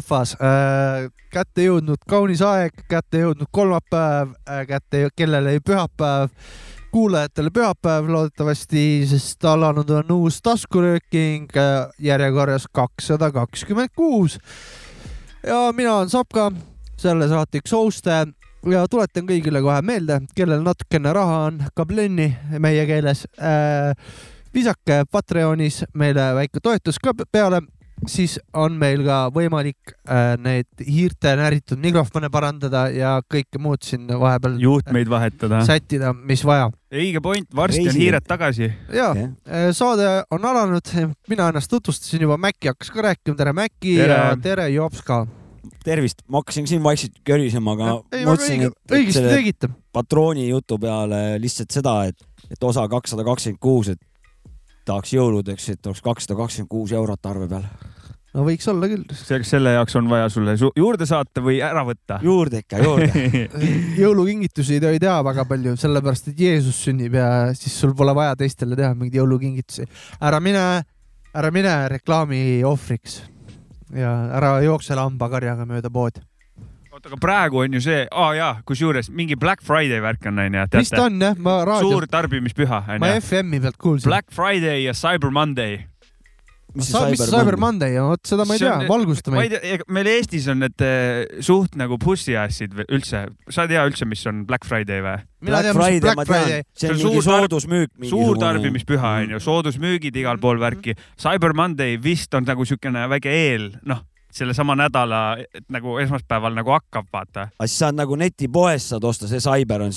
rahvas äh,, kätte jõudnud kaunis aeg, kätte jõudnud kolmapäev äh,, kätte kellele pühapäev, kuulajatele pühapäev loodetavasti, sest alanud on uus taskurööking äh, järjekorras kakssada kakskümmend kuus. ja mina olen Sapka, selle saate üks host'e ja tuletan kõigile kohe meelde, kellel natukene raha on, kablenni meie keeles äh,. visake Patreonis meile väike toetus ka peale siis on meil ka võimalik äh, need hiirte näritud mikrofone parandada ja kõike muud siin vahepeal. juhtmeid vahetada. sättida, mis vaja. õige point, varsti Reisi. on hiired tagasi. ja yeah., äh, saade on alanud, mina ennast tutvustasin juba, Mäkki hakkas ka rääkima, tere Mäkki tere. ja tere Jops ka. tervist, ma hakkasin siin vaikselt körisema, aga mõtlesin, et, et selle patrooni jutu peale lihtsalt seda, et, et osa kakssada kakskümmend kuus, et tahaks jõuludeks, et oleks kakssada kakskümmend kuus eurot arve peal. No võiks olla küll. selle jaoks on vaja sulle juurde saata või ära võtta? juurde ikka, juurde jõulukingitusi ei tohi teha väga palju, sellepärast et Jeesus sünnib ja siis sul pole vaja teistele teha mingeid jõulukingitusi. ära mine, ära mine reklaami ohvriks ja ära jookse lambakarjaga mööda poodi oota, aga praegu on ju see, aa oh, jaa, kusjuures mingi Black Friday värk on onju. vist on jah, ma raadios. suur tarbimispüha ma FM-i pealt kuulsin. Black Friday ja Cyber Monday mis see Cyber, mis Cyber Monday on, vot seda ma ei tea, valgusta meid. meil Eestis on need eh, suht nagu pussiassid üldse, sa ei tea üldse, mis on Black Friday või? Black Friday, Black Friday. see on mingi soodusmüük. suur tarbimispüha onju, soodusmüügid igal pool värki. Cyber Monday vist on nagu siukene väike eel, noh sellesama nädala nagu esmaspäeval nagu hakkab, vaata. aga siis saad nagu netipoest saad osta, see Cyber on,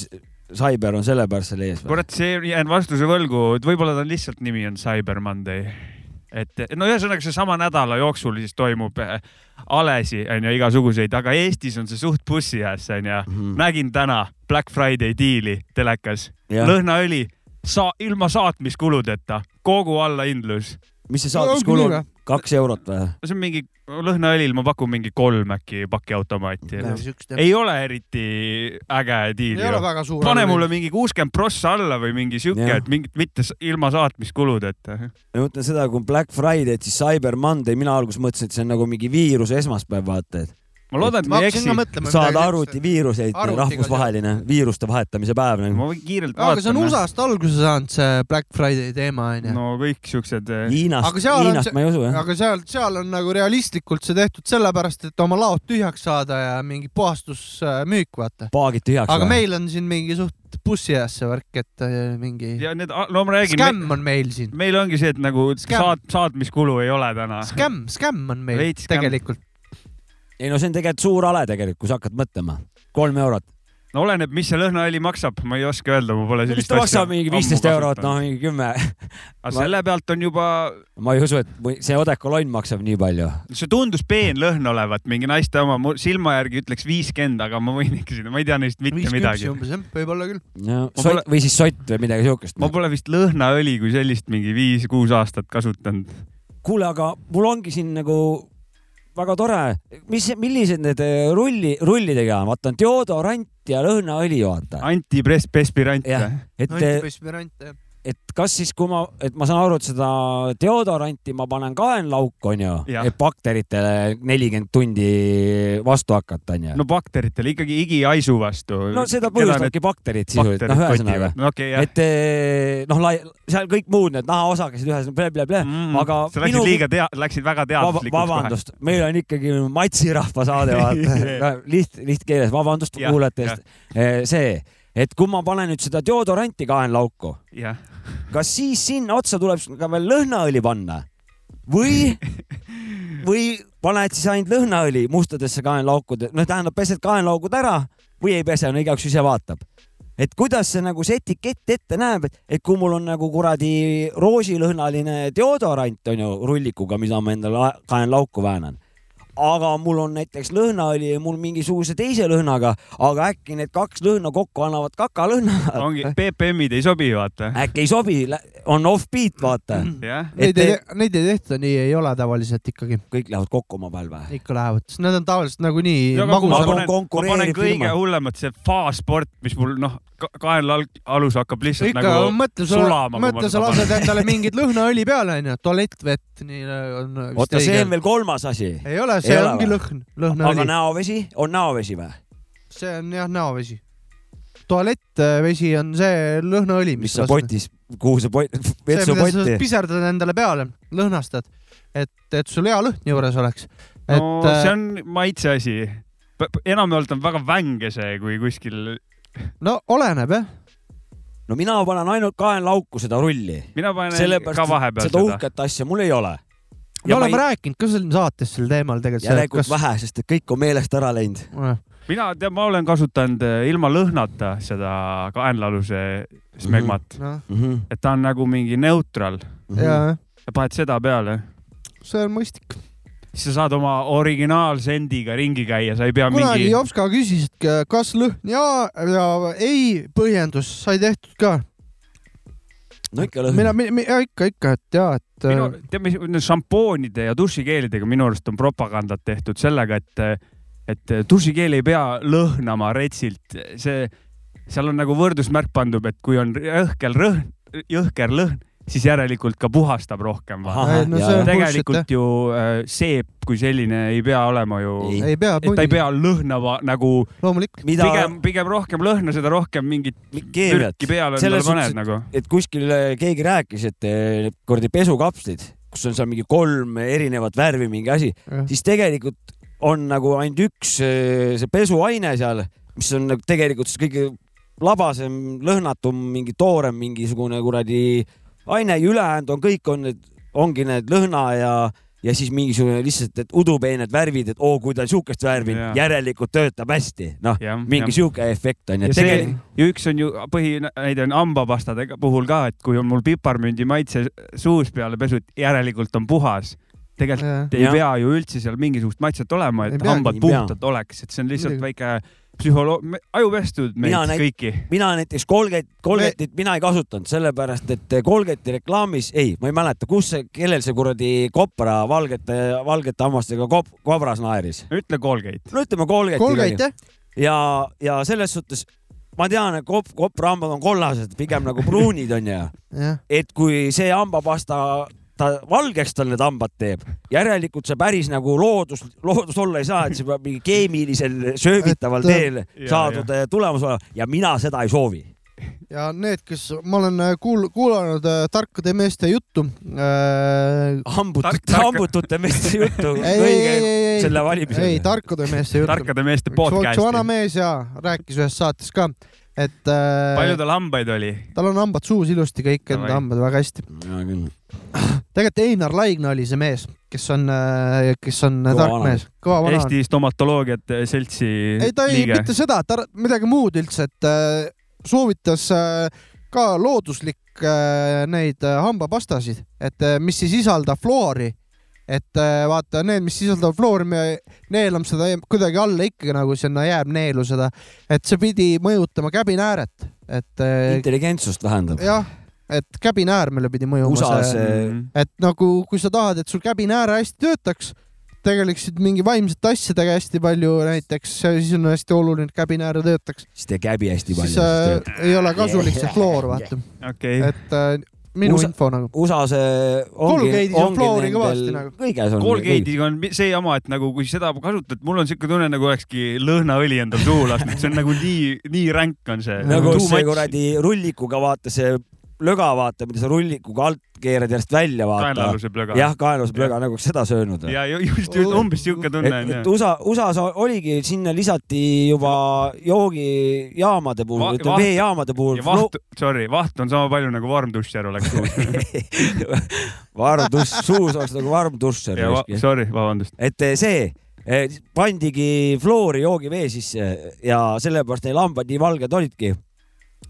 Cyber on sellepärast seal ees. kurat, see jään vastuse võlgu, et võib-olla ta lihtsalt nimi on Cyber Monday. Et no ühesõnaga seesama nädala jooksul siis toimub äh, alesi onju igasuguseid, aga Eestis on see suht bussi ees onju mm. -hmm. nägin täna Black Friday diili telekas, lõhnaõli sa ilma saatmiskuludeta, kogu allahindlus mis see saatuskulu on? Kaks eurot või? see on mingi, lõhnaõlil ma pakun mingi kolm äkki pakiautomaati. ei ole eriti äge diil pane mulle mingi kuuskümmend prossa alla või mingi sihuke, et mingit mitte ilma saatmiskuludeta. ma mõtlen seda, kui Black Friday, siis Cyber Monday, mina alguses mõtlesin, et see on nagu mingi viiruse esmaspäev, vaata, et ma loodan, et ma ei eksi. saad arvutiviiruseid, rahvusvaheline viiruste vahetamise päev nagu. ma võin kiirelt vaatama. aga see on USA-st alguse saanud, see Black Friday teema onju. no kõik siuksed. Eh, Hiinast, Hiinast see, ma ei usu jah. aga seal, seal on nagu realistlikult see tehtud sellepärast, et oma laod tühjaks saada ja mingi puhastusmüük, vaata. paagid tühjaks. aga või? meil on siin mingi suht bussi ees see värk, et eh, mingi. ja need, no ma räägin. Skämm on meil siin. meil ongi see, et nagu saad, saatmiskulu ei ole täna. Skämm, skämm on meil Veits tegelikult ei no see on tegelikult suur ale tegelikult, kui sa hakkad mõtlema. kolm eurot. no oleneb, mis see lõhnaõli maksab, ma ei oska öelda, ma pole sellist asja. maksab mingi viisteist eurot, noh mingi kümme. aga selle pealt on juba. ma ei usu, et see odekolonn maksab nii palju. see tundus peen lõhn olevat, mingi naiste oma, mu silma järgi ütleks viiskümmend, aga ma võin ikka sinna, ma ei tea neist mitte midagi. umbes jah, võib-olla küll. no pole... või siis sott või midagi siukest. ma pole vist lõhnaõli kui sellist mingi viis-kuus aastat kasutanud kuule, aga mul ongi siin nagu väga tore. mis, millised need eh, rulli, rullidega on, vaata on deodorant ja lõhnaõli, vaata. antiperspirant. jah, et. antiperspirant, jah et kas siis, kui ma, et ma saan aru, et seda deodoranti ma panen kaenlauku, onju, et bakteritele nelikümmend tundi vastu hakata, onju. no bakteritele ikkagi igihaisu vastu. no seda põhjustavadki need... bakterid sisuliselt, noh, ühesõnaga no,. Okay, et eh, noh, seal kõik muud need nahaosakesed ühesõnaga blä-blä-blä mm,, aga. sa läksid minu... liiga tea-, läksid väga teadlikuks Vab. vabandust, meil on ikkagi matsirahva saade, vaata liht-, lihtkeeles, vabandust kuulajate eest. Eh, see et kui ma panen nüüd seda deodoranti kaenlauku yeah., kas siis sinna otsa tuleb ka veel lõhnaõli panna või, või paned siis ainult lõhnaõli mustadesse kaenlaukude, noh, tähendab, pesed kaenlaugud ära või ei pese, no igaüks ise vaatab. et kuidas see nagu see etikett ette näeb, et kui mul on nagu kuradi roosilõhnaline deodorant on ju rullikuga, mida ma endale kaenlauku väänan aga mul on näiteks lõhnaõli ja mul mingisuguse teise lõhnaga, aga äkki need kaks lõhna kokku annavad kakalõhna. ongi, BPM-id ei sobi, vaata. äkki ei sobi, on off-beat, vaata yeah.. Neid ei, neid ei tehta, nii ei ole tavaliselt ikkagi. kõik lähevad kokku omavahel või? ikka lähevad, sest need on tavaliselt nagunii. ma panen, ma panen kõige hullemat, see Faasport, mis mul noh, kaenlaalus hakkab lihtsalt ikka, nagu mõtle, sulama. mõtle, sa lased endale mingit lõhnaõli peale, onju, tualettvett, nii on. oota, see on veel kolmas asi. ei ole see Ei ole ongi või? lõhn, aga lõhnaõli, näovesi on näovesi või? see on jah näovesi. tualettvesi on see lõhnaõli, mis sa. potis, kuhu sa pot-, vetsupotti sa? piserdad endale peale, lõhnastad, et, et sul hea lõhn juures oleks. et no äh, see on maitse asi. enamjaolt on väga vänge see, kui kuskil, no oleneb jah, no mina panen ainult kaenlauku seda rulli, mina panen ka sellepärast vahepeal et seda seda. uhket asja mul ei ole. me oleme rääkinud ka siin saates sel teemal tegelikult. järelikult vähe, sest et kõik on meelest ära läinud. mina tean, ma olen kasutanud eh, ilma lõhnata seda kaenlaaluse smegmat, noh, Mhm. et ta on nagu mingi neutral, ja paned seda peale, see on mõistlik. Siis sa saad oma originaalsendiga ringi käia, sa ei pea kunagi mingi, Jopska küsis, et kas lõhn ja, ja ei põhjendus sai tehtud ka. no ikka lõhn. mina, mina ikka, ikka, et ja, et äh,, tead, mis šampoonide ja dušikeelidega minu arust on propagandat tehtud sellega, et, et dušikeel ei pea lõhnama retsilt, see, seal on nagu võrdusmärk pandud, et kui on jõhker lõhn, jõhker lõhn, siis järelikult ka puhastab rohkem. No tegelikult ju äh, seep kui selline ei pea olema ju, Ei. ei pea, et ta ei pea lõhnama nagu mida pigem, pigem rohkem lõhna, seda rohkem mingit mürki, peale paned suhtes, nagu. et kuskil äh, keegi rääkis, et need kuradi pesukapslid, kus on seal mingi kolm erinevat värvi mingi asi, siis tegelikult on nagu ainult üks eh, see pesuaine seal, mis on nagu tegelikult siis kõige labasem, lõhnatum, mingi toorem mingisugune kuradi aine ja ülejäänud on kõik on need, ongi need lõhna ja, ja siis mingisugune lihtsalt, et udupeened värvid, et oo, kui ta on siukest värvi järelikult töötab hästi, noh, mingi sihuke efekt on ju, ja et see tegelikult, ja üks on ju põhinäide on hambapastade puhul ka, et kui on mul piparmündi maitse suus peale pesut, järelikult on puhas. tegelikult ei Jah. pea ju üldse seal mingisugust maitset olema, et hambad puhtad oleks, et see on lihtsalt Muidugi. väike psühholoog, ajupestud meid Mina näit- kõiki. mina näiteks Colgate, Colgate'it mina ei kasutanud, sellepärast et Colgate'i reklaamis, ei, ma ei mäleta, kus see, kellel see kuradi kopra valgete, valgete hammastega kop, kobras naeris. ütle Colgate. no ütleme Colgate'i. Colgate jah, ja, ja selles suhtes ma tean, et kop, kopra hambad on kollased, pigem nagu pruunid onju, et kui see hambapasta ta valgeks tal need hambad teeb, järelikult see päris nagu loodus, loodus olla ei saa, et see peab mingi keemilisel söövitaval äh, teel ja, saadud ja. tulemus olema ja mina seda ei soovi ja need, kes ma olen äh, kuul-, kuulanud äh, tarkade meeste juttu äh,. hambutute Tark-, hambutute meeste juttu ei, ei, õige ei, ei, selle ei, valimisel. ei tarkade meeste juttu. tarkade meeste üks vana podcast'i. mees ja rääkis ühes saates ka, et äh, palju tal hambaid oli? tal on hambad suus ilusti, kõik enda hambad väga hästi. hea küll. tegelikult Einar Laigna oli see mees, kes on, kes on Kõva tark vana mees, kõva vana. Eesti stomatoloogiate seltsi ei, ta ei, mitte seda, ta midagi muud üldse, et äh, soovitas äh, ka looduslikke äh, neid äh, hambapastasid, et äh, mis ei sisalda fluori. Et äh, vaata need, mis sisaldavad fluori, me neelame seda kuidagi alla ikkagi nagu sinna jääb neelu seda, et see pidi mõjutama käbinääret, et äh, intelligentsust vähendab. jah, et käbinäärmele pidi mõjuma USA-s see, Mm. et nagu kui sa tahad, et sul käbinääre hästi töötaks, tegeleksid mingi vaimsete asjadega hästi palju näiteks, siis on hästi oluline, et käbinääre töötaks, siis tee käbi hästi siis palju. äh, ei ole kasulik see floor, vaata, okei, et äh, minu USA- info nagu. USA-s ongi, Colgate'is on fluori kõvasti nagu. kõiges on. Colgate'iga on see jama, et nagu kui seda kasutad, mul on siuke tunne, nagu olekski lõhnaõli endal suhu lasknud, see on nagu nii, nii ränk on see. nagu see kuradi rullikuga vaata see löga vaata, mida sa rullikuga alt keerad järjest välja vaata. kaenlaaluse plöga. jah, kaenlase plöga nagu seda söönud. ja ju- just, just umbes siuke tunne on ju. USA, USA-s oligi, sinna lisati juba joogijaamade puhul Va-, ütleme veejaamade puhul ja. vaht, sorry, vaht on sama palju nagu varm duššer oleks varm dušš, suus oleks nagu varm duššer ja va-, sorry, vabandust. et eh, see eh, pandigi fluori joogivee sisse ja sellepärast neil hambad nii valged olidki.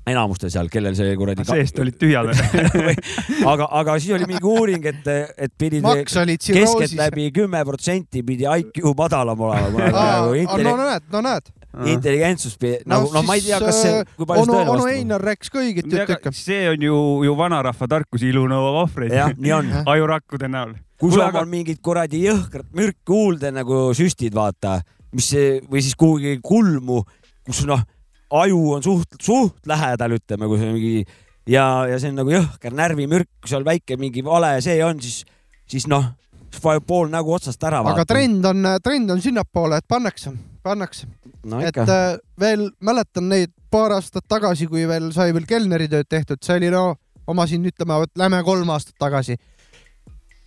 Enamustel seal, kellel see kuradi. seest olid tühjad. aga, aga siis oli mingi uuring, et, et pidid maks oli tsirroosis. keskeltläbi kümme protsenti pidi IQ madalam olema. no Nagu näed, no näed. intelligentsus, nagu no ma ei tea, kas see, kui palju onu, see tõele onu vastab. Einar rääkis ka õiget juttu ikka. see on ju, ju vanarahva tarkus, ilu nõuab ohvreid jah, nii on. ajurakkude näol. kui sul aga- on mingit kuradi jõhkrat mürki kuulda nagu süstid, vaata, mis see või siis kuhugi kulmu, kus noh, aju on suht, suht lähedal, ütleme, kui see on mingi ja, ja see on nagu jõhker närvimürk, seal väike mingi vale see on, siis, siis noh, vajub pool nägu otsast ära. aga trend on, trend on sinnapoole, et pannakse, pannakse no, et äh, veel mäletan neid paar aastat tagasi, kui veel sai veel kelneri tööd tehtud, see oli no oma siin ütleme, lähme kolm aastat tagasi.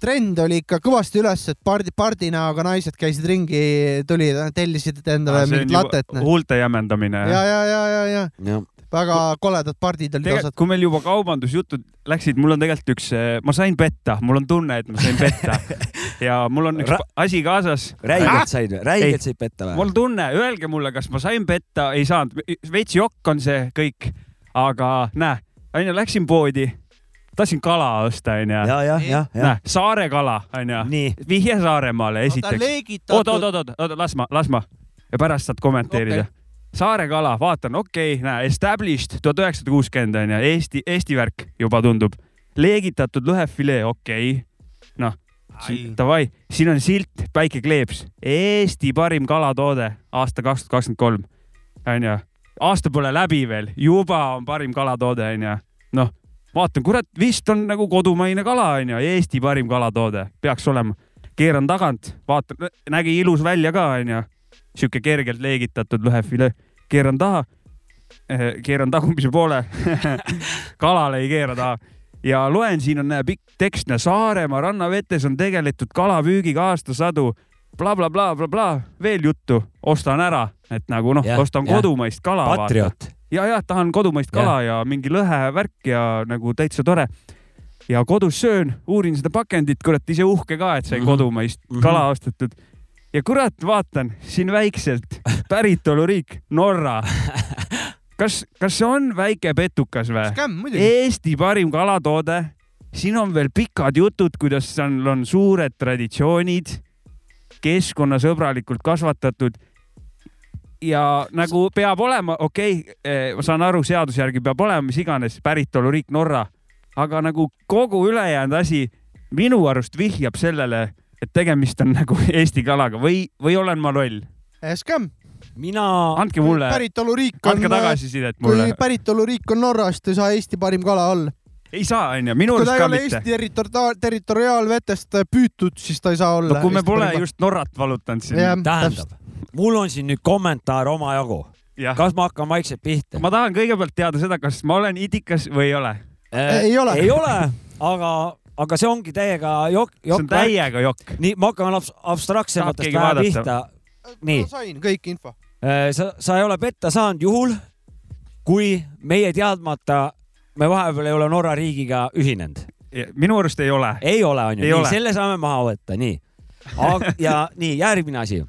Trend oli ikka kõvasti üles, et pardi, pardinäoga naised käisid ringi, tulid, tellisid endale Ah, mingit latet. huulte jämendamine. ja, ja, ja, ja, ja ja. väga koledad pardid olid osad. kui meil juba kaubandusjutud läksid, mul on tegelikult üks, ma sain petta, mul on tunne, et ma sain petta ja mul on üks Ra- asi kaasas. räigelt said või? Räigelt said petta või? mul on tunne, öelge mulle, kas ma sain petta, ei saanud, veits jokk on see kõik, aga näe, onju, läksin poodi, tahtsin kala osta, onju. näe, saare kala, onju. vihje Saaremaale esiteks. oot, oot, oot, oot, oot, las ma, las ma ja pärast saad kommenteerida okay. saare kala, vaatan, okei okay,, näe, established tuhat üheksasada kuuskümmend onju, Eesti, Eesti värk juba tundub. leegitatud lõhefilee, okei okay. noh, davai, siin on silt, päike kleeps, Eesti parim kalatoode aasta kaks tuhat kakskümmend kolm, onju. aasta pole läbi veel, juba on parim kalatoode, onju. noh, vaatan, kurat, vist on nagu kodumaine kala, onju, Eesti parim kalatoode, peaks olema. keeran tagant, vaatan, nägi ilus välja ka, onju. sihuke kergelt leegitatud lõhefilee, keeran taha, keeran tagumise poole kalale ei keera taha ja loen, siin on pikk tekst, Saaremaa rannavetes on tegeletud kalapüügiga aastasadu bla, bla, blablabla, veel juttu, ostan ära, et nagu noh, ostan jah. kodumaist kala. patrioot. Ja, ja tahan kodumaist kala ja. ja mingi lõhevärk ja nagu täitsa tore. ja kodus söön, uurin seda pakendit, kurat ise uhke ka, et sai mm. -hmm. kodumaist mm -hmm. kala ostetud. ja kurat, vaatan siin väikselt päritoluriik Norra. kas, kas see on väike petukas või? Eesti parim kalatoode. siin on veel pikad jutud, kuidas seal on suured traditsioonid, keskkonnasõbralikult kasvatatud. Ja nagu peab olema, okei okay,, ma saan aru, seaduse järgi peab olema mis iganes päritoluriik Norra, aga nagu kogu ülejäänud asi minu arust vihjab sellele, et tegemist on nagu Eesti kalaga või, või olen ma loll? skämm. mina, andke mulle, päritoluriik on, andke tagasisidet kui mulle. päritoluriik on Norrast, ei saa Eesti parim kala olla. Ei saa, onju, minu kui arust ta ei ka ole mitte Eesti. territori- territoriaalvetest püütud, siis ta ei saa olla. no kui me pole just Norrat valutanud siin. tähendab, mul on siin nüüd kommentaar omajagu. kas ma hakkan vaikselt pihta? ma tahan kõigepealt teada seda, kas ma olen idikas või ei ole. Ei ole. ei ole, aga, aga see ongi täiega jokk, see on jokk. täiega jokk. nii, ma hakkan abs- abstraktsematest vähe pihta. nii ma, sain kõik info. sa, sa ei ole petta saanud juhul, kui meie teadmata, me vahepeal ei ole Norra riigiga ühinenud. minu arust ei ole. ei ole, onju, nii selle saame maha võtta, nii. ja nii järgmine asi.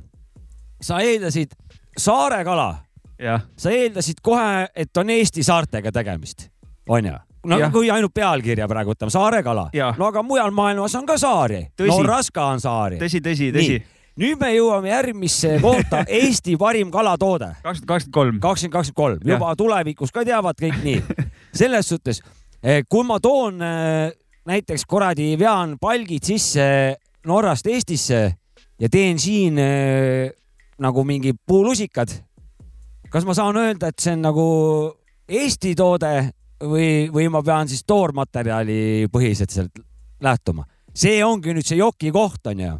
sa eeldasid saare kala, sa eeldasid kohe, et on Eesti saartega tegemist, onju no Jah. kui ainult pealkirja praegu võtame, saare kala Jah.. no aga mujal maailmas on ka saari. Norras ka on saari. tõsi, tõsi, tõsi. nüüd me jõuame järgmisse kohta, Eesti parim kalatoode, kaks tuhat kakskümmend kolm. kakskümmend kakskümmend kolm, juba tulevikus ka teavad kõik nii. selles suhtes, kui ma toon eh, näiteks kuradi vean palgid sisse Norrast Eestisse ja teen siin eh, nagu mingi puulusikad. kas ma saan öelda, et see on nagu Eesti toode või, või ma pean siis toormaterjali põhiselt sealt lähtuma? see ongi nüüd see joki koht onju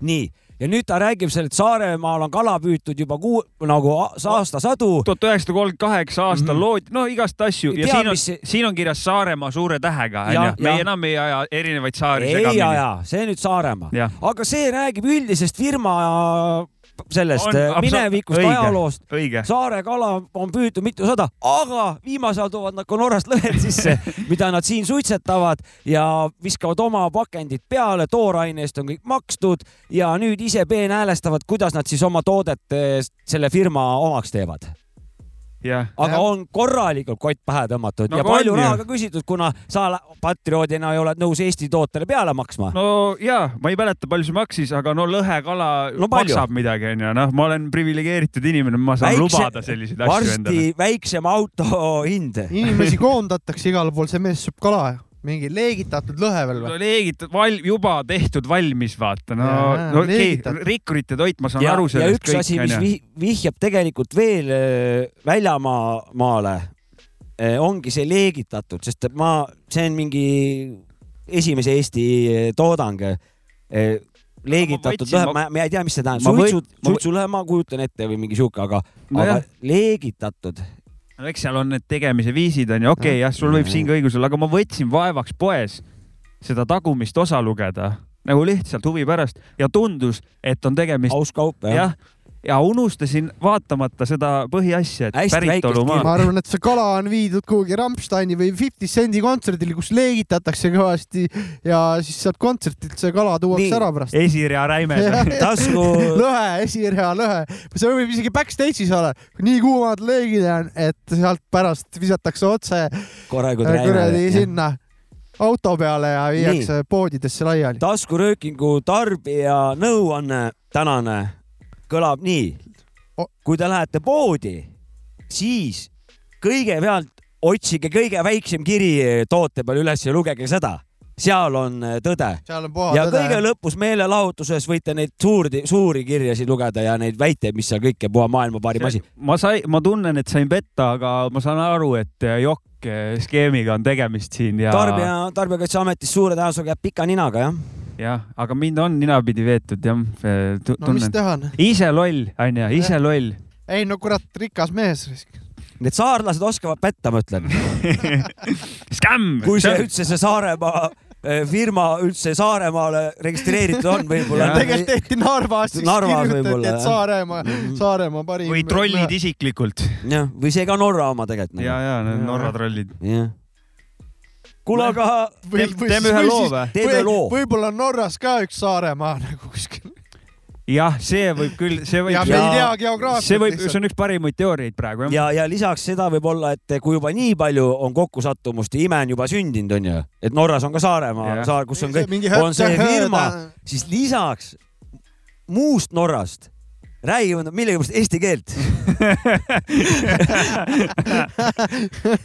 nii, ja nüüd ta räägib seal, et Saaremaal on kala püütud juba kuu nagu aastasadu. tuhat üheksasada kolmkümmend kaheksa aastal Mhm. loodi, no igast asju ja Tead, siin on mis siin on kirjas Saaremaa suure tähega, onju. me ja- enam ei aja erinevaid saari ei segamini. aja, see nüüd Saaremaa, aga see räägib üldisest firma sellest On äh, minevikust, ajaloost. saare kala on püütud mitusada, aga viimasel ajal toovad nad ka Norrast lõhed sisse, mida nad siin suitsetavad ja viskavad oma pakendid peale, tooraine eest on kõik makstud ja nüüd ise peenhäälestavad, kuidas nad siis oma toodet eh, selle firma omaks teevad. jah, aga Jah. on korralikult kott pähe tõmmatud No ja palju raha ju. ka küsitud, kuna sa patrioodina ei ole nõus Eesti tootele peale maksma. no ja ma ei mäleta, palju see maksis, aga no lõhekala No palju? maksab midagi, onju, noh, ma olen priviligeeritud inimene, ma saan Väikse- lubada selliseid asju endale. varsti väiksem auto hind. inimesi koondatakse igal pool, see mees sööb kala, mingi leegitatud lõhe veel no või? leegitud, val-, juba tehtud valmis, vaata, no no okei leegitatud., rikkurite toit, ma saan ja, aru ja sellest üks asi, kõik, mis onju. vih- vihjab tegelikult veel äh, väljamaa, maale, ongi see leegitatud, sest et ma, see on mingi esimese Eesti toodang. leegitatud lõhe, ma, ma ei tea, mis see tähendab, suitsu, suitsulõhe ma kujutan ette või mingi sihuke, aga, Nojah. aga leegitatud. No eks seal on need tegemise viisid onju, okei okay, jah, sul võib siin ka õigus olla, aga ma võtsin vaevaks poes seda tagumist osa lugeda nagu lihtsalt huvi pärast ja tundus, et on tegemist aus kaup jah. jah, ja unustasin vaatamata seda põhiasja, et päritolumaa ma arvan, et see kala on viidud kuhugi Rammsteini või Fifty Cendi kontserdile, kus leegitatakse kõvasti ja siis sealt kontsertilt see kala tuuakse Nii. ära pärast. esirea räimed. tasku, lõhe, esirea lõhe, see võib isegi backstage'is olla, nii kuumad leegid on, et sealt pärast visatakse otse korralikult kuradi räime. sinna auto peale ja viiakse poodidesse laiali. taskuröökingu tarbija nõuanne tänane kõlab nii kui te lähete poodi, siis kõigepealt otsige kõige väiksem kiri toote peal üles ja lugege seda, seal on äh, tõde seal on puha ja kõige tõde. lõpus meelelahutuses võite neid suuri, suuri kirjasid lugeda ja neid väiteid, mis seal kõike puha maailma parim asi. ma sai, ma tunnen, et sain petta, aga ma saan aru, et jokk skeemiga on tegemist siin ja. tarbija, Tarbijakaitseametis suure tõenäosusega jääb pika ninaga jah. jah, aga mind on ninapidi veetud jah, no mis teha on? ise loll, onju, ise loll. ei no kurat, rikas mees. Need saarlased oskavad petta, ma ütlen. Kui see üldse see Saaremaa eh, firma üldse Saaremaale registreeritud on, võib-olla. tegelikult tehti Narvas, siis Narvas kirjutati, et. Saaremaa, Saaremaa parim. või trollid isiklikult. jah, või see ka Norra oma tegelikult. ja, ja need. Norra trollid. jah. kuule, aga teeme ühe loo või? teeme loo. võib-olla on Norras ka üks Saaremaa nagu kuskil. jah, see võib küll, see võib ja, me ei tea geograafiat. see võib, see on üks parimaid teooriaid praegu jah. ja, ja lisaks seda võib olla, et kui juba nii palju on kokkusattumust ja ime on juba sündinud, onju, et Norras on ka Saaremaa saar, kus on kõik, on see firma, siis lisaks muust Norrast nad millegipärast eesti keelt.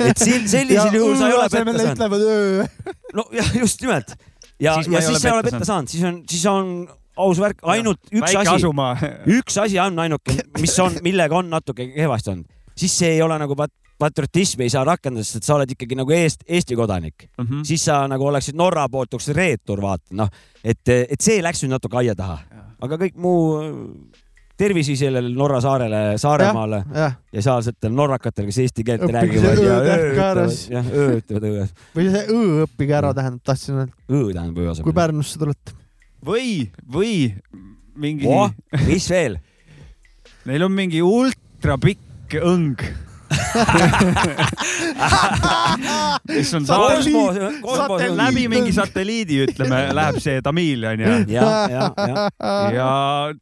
et sil-, sellisel juhul sa ei ole petta saanud. nojah, just nimelt. ja, ja siis sa ei ole petta saanud, siis on, siis on aus värk, ainult üks väike asi, üks asi on ainuke, mis on, millega on natuke kehvasti olnud, siis see ei ole nagu pat- patriotismi ei saa rakendada, sest sa oled ikkagi nagu Eest, Eesti kodanik, Mhm. siis sa nagu oleksid Norra poolt üks reetur, vaata noh, et, et see läks nüüd natuke aia taha, aga kõik muu tervisi sellele Norra saarele, Saaremaale jah, ja sealsetele norrakatele, kes eesti keelt Õppige räägivad ja jah, öö ütlevad õues. või see õ õppige ära tähendab, tahtsin öelda, õõ tähendab kui asemel. Pärnusse tulete. või, või mingi, oh, mis veel? neil on mingi ultrapikk õng. On saar, kosmos, kosmos. läbi mingi satelliidi, ütleme, läheb see Tamiil onju. ja, ja, ja ja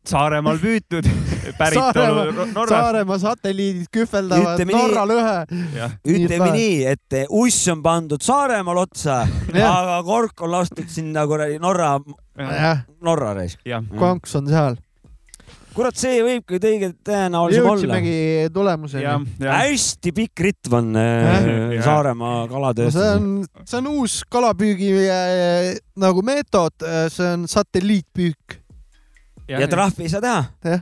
Saaremaal püütud, päritolu Saaremaa, Norrast. Saaremaa satelliidid kühveldavad Ütleme nii- Norra lõhe. jah, ütleme nii, et uss on pandud Saaremaal otsa, aga kork on lastud sinna kuradi Norra, Norra reis. konks on seal. kurat, see võibki kõige tõenäolisem olla. jõudsimegi tulemuseni hästi pikk ritm on äh. Saaremaa no see kalatööstus. on, see on uus kalapüügi äh, nagu meetod, see on satelliitpüük. ja trahvi ei saa teha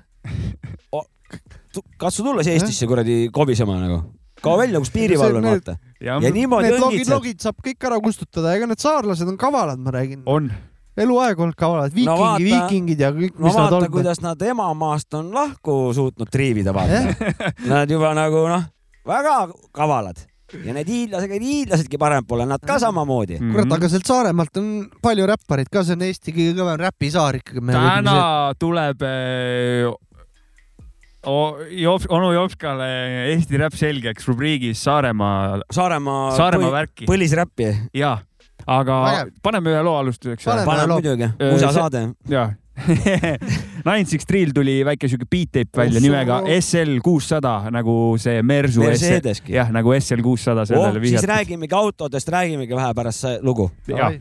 katsu tulla siia Eestisse kuradi kobisema nagu. kao välja, kus piirivalve on, vaata. ja niimoodi Need logid, õngitsed. logid saab kõik ära kustutada, ega need saarlased on kavalad, ma räägin. on. Eluaeg olnud kavalad, No viikingi, vaata- viikingid ja kõik, no mis nad vaata, olnud on. kuidas nad emamaast on lahku suutnud triivida, vaata. Nad juba nagu noh, väga kavalad ja need hiidlased, hiidlasedki parempoole, nad ka samamoodi. Mhm. kurat, aga sealt Saaremaalt on palju räpparid ka, see on Eesti kõige kõvem räpisaar ikkagi. täna tuleb eh, o- Jop- onu Jopskale Eesti räpp selgeks rubriigis Saaremaa, Saaremaa, Saaremaa värki. põlisräppi. jaa, aga Vägev. paneme ühe loo alustuseks. Paneme. muidugi, musa see- saade. jaa. Nine Six Three'l tuli väike siuke beat tape välja Ossoo. nimega SL kuussada nagu see Mersu. Jah, nagu SL kuussada oh sellele, siis vihjatud. räägimegi autodest, räägimegi vähe pärast see lugu. jah,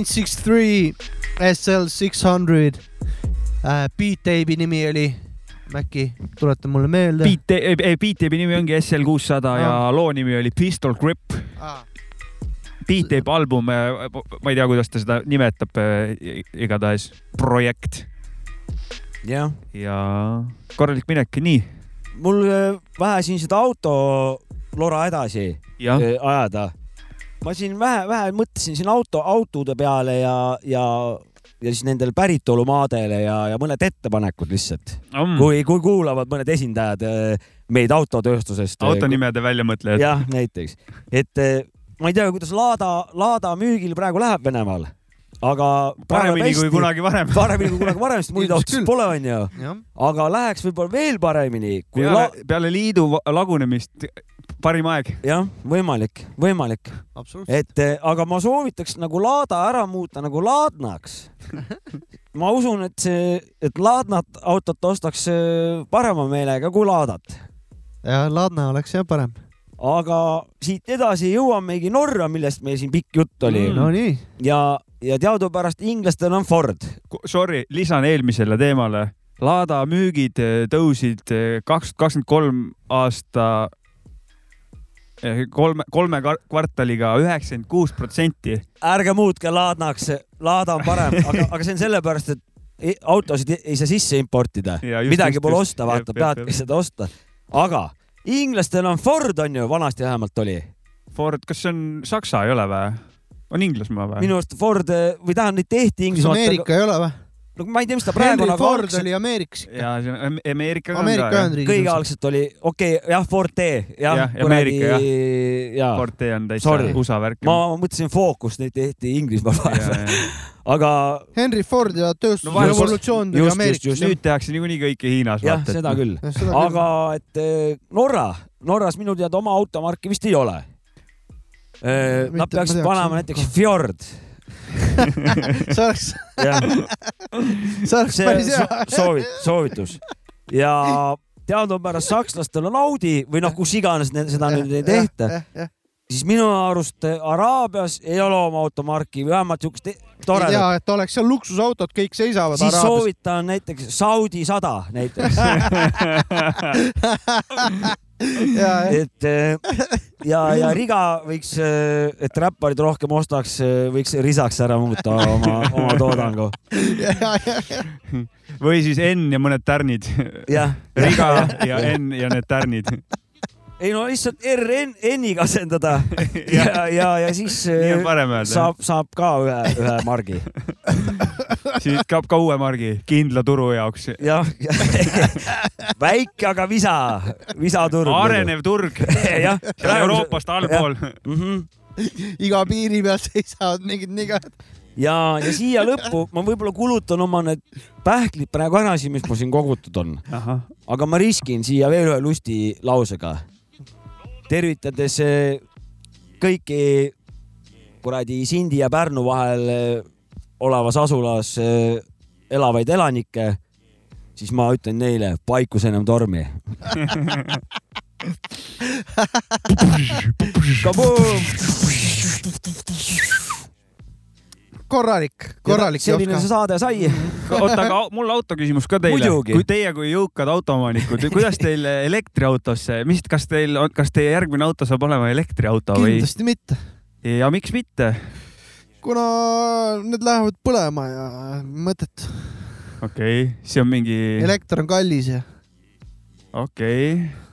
nine six three SL six hundred. Beat Tape'i nimi oli, äkki tuleta mulle meelde. Beat, Beat Tape'i nimi ongi SL kuussada ja loo nimi oli Pistol Grip. Beat Tape album, ma ei tea, kuidas ta seda nimetab, igatahes projekt jah, ja korralik minek, nii. mul äh, vähe siin seda auto lora edasi jah, äh, ajada. Ma siin vähe, vähe mõtlesin siin auto, autode peale ja, ja, ja siis nendele päritolumaadele ja, ja mõned ettepanekud lihtsalt, Mm. kui, kui kuulavad mõned esindajad äh, meid autotööstusest. autonimede väljamõtlejad. jah, näiteks, et eh, ma ei tea, kuidas Lada, Lada müügil praegu läheb Venemaal, aga. paremini kui. kunagi varem. paremini kui kunagi varem, sest muid autosid pole, onju. aga läheks võib-olla veel paremini, kui la... peale, peale liidu lagunemist parim aeg. jah, võimalik, võimalik, absoluutselt. et eh, aga ma soovitaks nagu Lada ära muuta nagu Ladnaks. ma usun, et see, et Ladnat autot ostaks eh, parema meelega kui Ladat ja Ladna oleks jah parem. aga siit edasi jõuamegi Norra, millest meil siin pikk jutt oli Mm. Nonii, ja, ja teadupärast inglastel on Ford. Sorry, lisan eelmisele teemale. Lada müügid eh, tõusid kaks tuhat kakskümmend kolm aasta kolme, kolme kvar- kvartaliga üheksakümmend kuus protsenti. ärge muutke Ladnaks, Lada on parem, aga, aga see on sellepärast, et autosid ei saa sisse importida, midagi just, pole just. osta, vaata, peadki seda osta. aga inglastel on Ford on ju, vanasti vähemalt oli. Ford, kas see on Saksa, ei ole või? on Inglismaa või? minu arust Ford eh, või tähendab neid tehti Inglismaalt. Ameerika ei ole või? No ma ei tea, mis ta praegu Henry on, aga Ford algselt oli Ameerikas ikka. ja see on Am- Ameerika ka Ameerika ka. Ühendriigid. kõige algselt oli, okei okay,, jah, Forte, jah Jah,, Ameerika, jaa. Ford T on täitsa Sorry. USA värk. ma mõtlesin Focus, neid tehti Inglismaal vahepeal, aga Henry Ford ja No tööstusrevolutsioon tuli just, just, Ameerikas just.. nüüd tehakse niikuinii kõike Hiinas. jah, seda küll. aga et eh, Norra, Norras minu teada oma automarki vist ei ole. Nad Mitte- peaksid panema jah. näiteks Fjord. See oleks, see oleks päris hea so-. soovit-, soovitus ja teadupärast sakslastel on Audi või noh, kus iganes ne- seda nüüd ei tehta, siis minu arust Araabias ei ole oma automarki vähemalt siukest toredat. tea, et oleks seal luksusautod, kõik seisavad siis Araabias. soovitan näiteks Saudi sada näiteks, ja, et eh, ja, ja Riga võiks, et räpparid rohkem ostaks, võiks risaks ära muuta oma, oma toodangu. või siis N ja mõned tärnid. Riga ja N ja need tärnid. ei no lihtsalt RN, N-iga asendada ja, ja, ja siis saab, saab ka ühe, ühe margi. siis kaob ka uue margi kindla turu jaoks. jah, väike, aga visa, visaturg. arenev turg. jah, Euroopast allpool. mm. -hmm. iga piiri peal seisavad mingid nigad. ja, ja siia lõppu ma võib-olla kulutan oma need pähklid praegu ära siin, mis mul siin kogutud on, aga ma riskin siia veel ühe lusti lausega. tervitades eh, kõiki kuradi Sindi ja Pärnu vahel eh, olevas asulas eh, elavaid elanikke, siis ma ütlen neile, paikus enam tormi. korralik, korralik. selline see saade sai. oota, aga mul autoküsimus ka teile. Kui teie kui jõukad autoomanikud, kuidas teil elektriautosse, mis, kas teil on, kas teie järgmine auto saab olema elektriauto või? kindlasti mitte, ja miks mitte? Kuna need lähevad põlema ja mõtet. okei okay., see on mingi, elekter on kallis ja, okei okay.,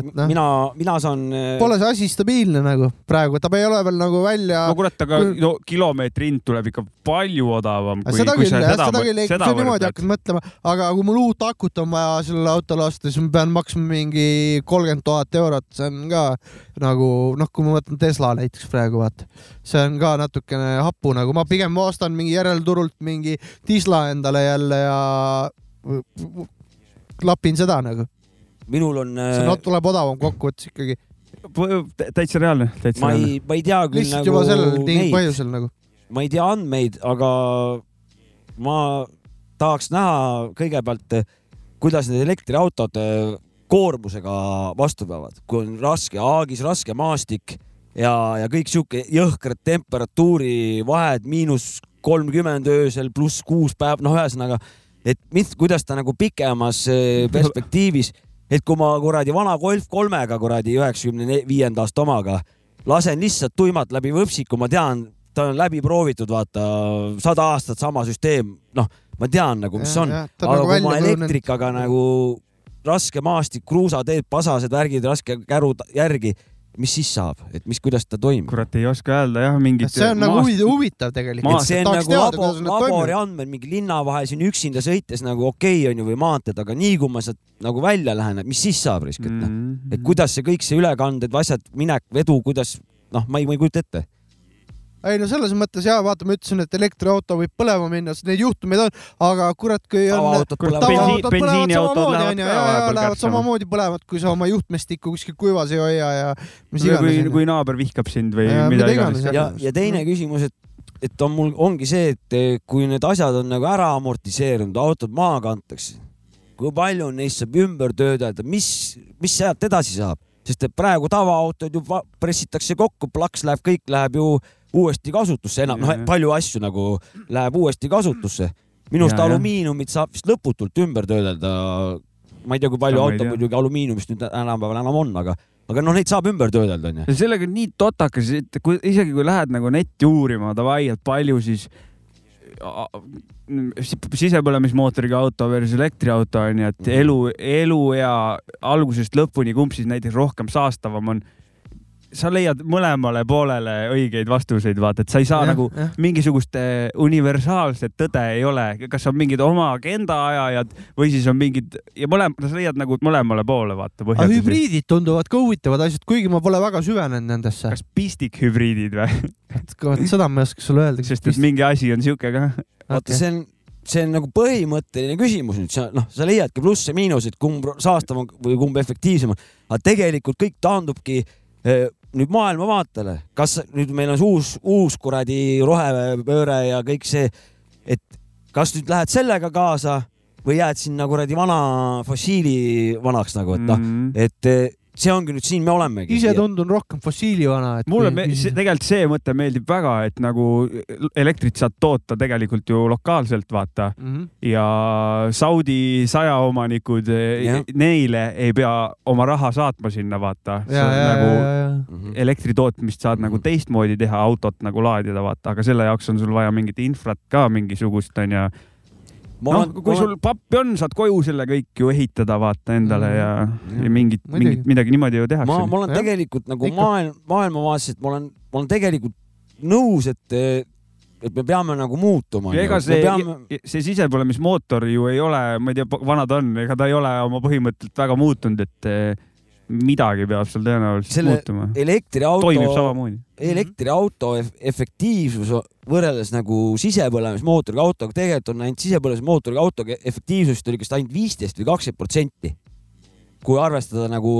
et noh, mina, mina saan. äh, pole see asi stabiilne nagu praegu, ta ei ole veel nagu välja no kurat, aga kui- no, kilomeetri hind tuleb ikka palju odavam. Aga seda küll jah, seda küll, kui sa niimoodi hakkad mõtlema, aga kui mul uut akut on vaja sellele autole osta, siis ma pean maksma mingi kolmkümmend tuhat eurot, see on ka nagu noh, kui ma võtan Tesla näiteks praegu vaata, see on ka natukene hapu nagu, ma pigem ostan mingi järelturult mingi Tesla endale jälle ja klapin seda nagu, minul on, see no, tuleb odavam kokkuvõttes ikkagi, täitsa reaalne, täitsa ma reaalne. ei, ma ei tea küll lihtsalt nagu juba sellel põhjusel nagu. ma ei tea andmeid, aga ma tahaks näha kõigepealt, kuidas need elektriautod äh, koormusega vastu peavad, kui on raske aagis, raske maastik, ja, ja kõik sihuke jõhkrad temperatuuri vahed, miinus kolmkümmend öösel pluss kuus päev, noh, ühesõnaga, et mit, kuidas ta nagu pikemas eh, perspektiivis, et kui ma kuradi vana Golf kolmega kuradi üheksakümne viienda aasta omaga lasen lihtsalt tuimalt läbi võpsiku, ma tean, ta on läbi proovitud, vaata sada aastat sama süsteem, noh, ma tean nagu, mis on, aga kui ma elektrikaga nagu raske maastik, kruusateed, pasased värgid, raske käru järgi, mis siis saab, et mis, kuidas ta toimib? kurat, ei oska öelda jah, mingit. see on nagu huvi- huvitav tegelikult. et see on nagu labori toimivad. andmed mingi linna vahel siin üksinda sõites nagu okei okay, on ju või maanteed, aga nii kui ma sealt nagu välja lähen, et mis siis saab risk, et noh, mm. et kuidas see kõik see ülekanded, asjad, minek, vedu, kuidas noh, ma ei, ma ei kujuta ette. Ei no selles mõttes ja vaata, ma ütlesin, et elektriauto võib põlema minna, sest neid juhtumeid on, aga kurat, kui on tavaautod põlevad tavaautod põlevad samamoodi lähevad onju ja, ja lähevad samamoodi põlevad, kui sa oma juhtmestikku kuskil kuivas ei hoia ja mis kui iganes,. kui naaber vihkab sind või Ja, mida iganes. ja, ja teine küsimus, et, et on mul, ongi see, et eh, kui need asjad on nagu ära amortiseerunud, autod maha kantakse, kui palju neist saab ümber töödelda, mis, mis sealt edasi saab, sest et praegu tavaautod ju pressitakse kokku, plaks läheb, kõik läheb ju uuesti kasutusse, enam noh palju asju nagu läheb uuesti kasutusse. minu arust alumiiniumit saab vist lõputult ümber töödelda. ma ei tea, kui palju ei auto muidugi alumiiniumist nüüd tänapäeval enam on, aga, aga noh, neid saab ümber töödelda onju. sellega on nii totakas, et kui isegi kui lähed nagu netti uurima davai, et palju siis sisepõlemismootoriga auto versus elektriauto on ju, et Mhm. elu, eluea algusest lõpuni, kumb siis näiteks rohkem saastavam on. Sa leiad mõlemale poolele õigeid vastuseid, vaata, et sa ei saa ja, nagu mingisugust eh, universaalset tõde ei ole, kas on mingid oma agenda ajajad või siis on mingid ja mõlem-, sa leiad nagu mõlemale poole vaata aga hübriidid tunduvad ka huvitavad asjad, kuigi ma pole väga süvenenud nendesse. kas pistikhübriidid või? vot seda ma ei oska sulle öelda. sest et mingi asi on sihuke ka. vaata, see on, see on nagu põhimõtteline küsimus nüüd, sa noh, sa leiadki plusse-miinuseid, kumb sastavam või kumb efektiivsem on, aga tegelikult kõik taandubki eh, nüüd maailmavaatele, kas nüüd meil on uus, uus kuradi rohepööre ja kõik see, et kas nüüd lähed sellega kaasa või jääd sinna kuradi vana fossiili vanaks nagu, et noh, mm.. et see ongi nüüd siin me olemegi. ise tundun rohkem fossiilivana, et. mulle me, see, tegelikult see mõte meeldib väga, et nagu elektrit saad toota tegelikult ju lokaalselt, vaata. mm. -hmm. ja Saudi sajaomanikud, Jah. neile ei pea oma raha saatma sinna, vaata. ja, ja, ja, nagu ja, ja. Mhm. elektri tootmist saad nagu teistmoodi teha, autot nagu laadida, vaata, aga selle jaoks on sul vaja mingit infrat ka mingisugust, onju. noh, kui sul pappi on, saad koju selle kõik ju ehitada, vaata endale ja, ja mingit, Muidugi. mingit, midagi niimoodi ju ma, tehakse. ma olen Jah. tegelikult nagu Ikka. maailm, maailmavaateliselt ma olen, ma olen tegelikult nõus, et, et me peame nagu muutuma. ja ega see peame..., see sisepõlemismootor ju ei ole, ma ei tea, vana ta on, ega ta ei ole oma põhimõttelt väga muutunud, et midagi peab seal tõenäoliselt Selle muutuma. elektriauto, samamoodi. elektriauto efektiivsus võrreldes nagu sisepõlemismootoriga autoga, tegelikult on ainult sisepõlemismootoriga autoga efektiivsust oli kas ainult viisteist või kakskümmend protsenti. kui arvestada nagu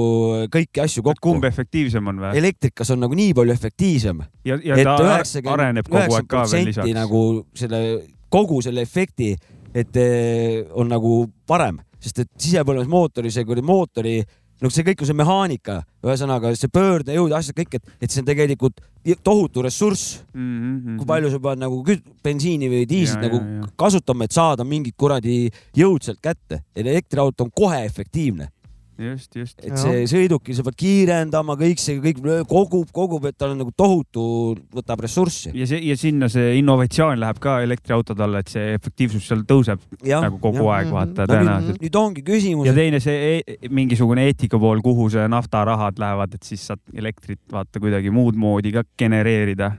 kõiki asju kokku kumb. efektiivsem on või? elektrikas on nagu nii palju efektiivsem, ja, ja ta üheksakümmend, areneb kogu aeg ka veel lisaks. nagu selle, kogu selle efekti, et eh, on nagu parem, sest et sisepõlemismootori, see kuradi mootori, no see kõik on see mehaanika, ühesõnaga see pöördejõud, asjad kõik, et, et see on tegelikult tohutu ressurss, Mhm, kui palju sa pead nagu bensiini või diislit nagu ja, ja. kasutama, et saada mingit kuradi jõud sealt kätte. elektriauto on kohe efektiivne, just, just. et see sõidukil sa pead kiirendama, kõik see kõik kogub, kogub, et tal on nagu tohutu, võtab ressurssi. ja see ja sinna see innovatsioon läheb ka elektriautode alla, et see efektiivsus seal tõuseb nagu kogu aeg, vaata Mhm. tõenäoliselt. nüüd ongi küsimus ja, teine see e mingisugune eetika pool, kuhu see naftarahad lähevad, et siis saad elektrit vaata kuidagi muud moodi ka genereerida.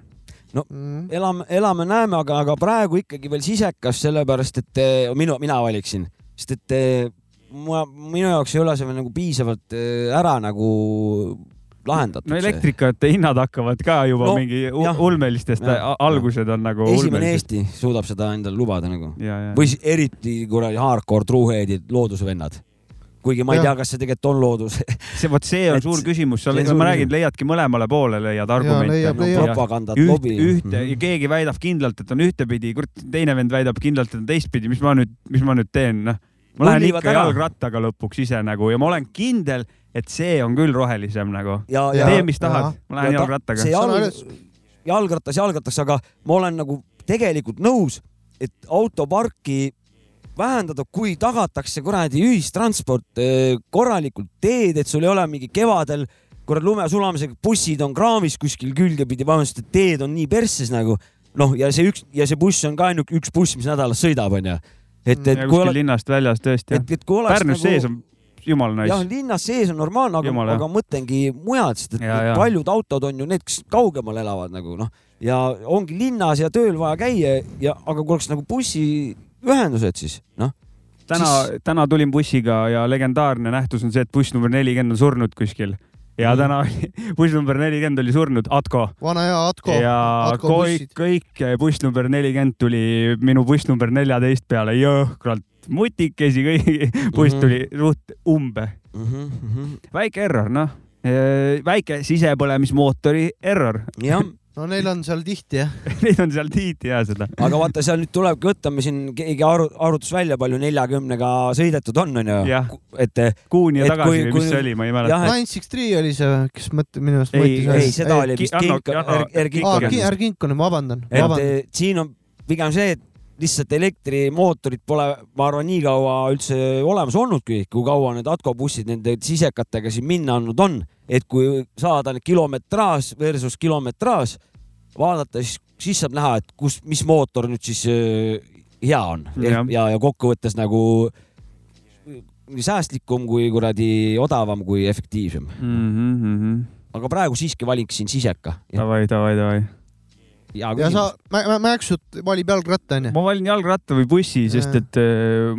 Mm. elame, elame-näeme, aga, aga praegu ikkagi veel sisekas, sellepärast et eh, minu, mina valiksin, sest et eh, ma, minu jaoks ei ole see veel nagu piisavalt eh, ära nagu lahendatud. no elektrikate hinnad hakkavad ka juba No, mingi jah. ulmelistest, algused on nagu esimene ulmelised. Eesti suudab seda endale lubada nagu ja, ja. või eriti kuradi hardcore truehead'id, loodusvennad. kuigi ma ei Jah. tea, kas see tegelikult on loodus see, vot see on et suur küsimus, suur ma räägin, leiadki mõlemale poole, leiad argumente ja propagandat, lobi. ühte ja keegi väidab kindlalt, et on ühtepidi, kurat, teine vend väidab kindlalt, et on teistpidi, mis ma nüüd, mis ma nüüd teen, noh. Ma lähen ikka ära. jalgrattaga lõpuks ise nagu ja ma olen kindel, et see on küll rohelisem nagu. tee, mis tahad ma lähen Ja ta- jalgrattaga see. Jalg jalgratas, jalgratas, aga ma olen nagu tegelikult nõus, et autoparki vähendada, kui tagatakse kuradi ühistransport eh, korralikult teed, et sul ei ole mingi kevadel kurat lume sulamisega bussid on kraavis kuskil külgepidi, vabandust, et teed on nii persses nagu noh, ja see üks ja see buss on ka ainult üks buss, mis nädalas sõidab, onju. et, et ja kui kuskil ole, linnast väljas tõesti jah. Pärnus nagu sees on jumala jah, nice. linnas sees on normaalne, aga, aga mõtlengi mujalt, sest et Ja, ja. paljud autod on ju need, kes kaugemal elavad nagu noh, ja ongi linnas ja tööl vaja käia ja, aga kui oleks nagu bussiühendused, siis noh, täna siis-, täna tulin bussiga ja legendaarne nähtus on see, et buss number nelikümmend on surnud kuskil ja täna oli buss number nelikümmend oli surnud, Atko. vana hea Atko. ja Atko kõik, kõik buss number nelikümmend tuli minu buss number neljateist peale jõhkralt mutikesi, kõik buss Mhm. tuli suht umbe. väike error, noh. väike sisepõlemismootori error. jah, no neil on seal tihti jah. Neid on seal tihti ja seda. aga vaata, seal nüüd tulebki võtta, me siin keegi aru, arutas välja, palju neljakümnega sõidetud on, onju et kuuni ja tagasi kui- või mis see oli, ma ei mäleta. et- Nine Six Three oli see, kes mõt-, minu arust Ei, mõtles. ei, seda oli vist Janno- Kink, Janno- Er- Janno- Er- aa, Erkik. Ärgink on, vabandan, et eh, siin on pigem see, et lihtsalt elektrimootorid pole, ma arvan, nii kaua üldse olemas olnudki, kui kaua need Atko bussid nende sisekatega siin minna andnud on, et kui saada need kilometraaž versus kilometraaž, vaadata, siis, siis saab näha, et kus, mis mootor nüüd siis äh, hea on ja, ja, ja kokkuvõttes nagu säästlikum kui kuradi odavam kui efektiivsem. Mhm, aga praegu siiski valiks siin siseka. davai, davai, davai. Ja ja sa, Mäksut valib jalgratta onju. ma valin jalgratta või bussi, sest et äh,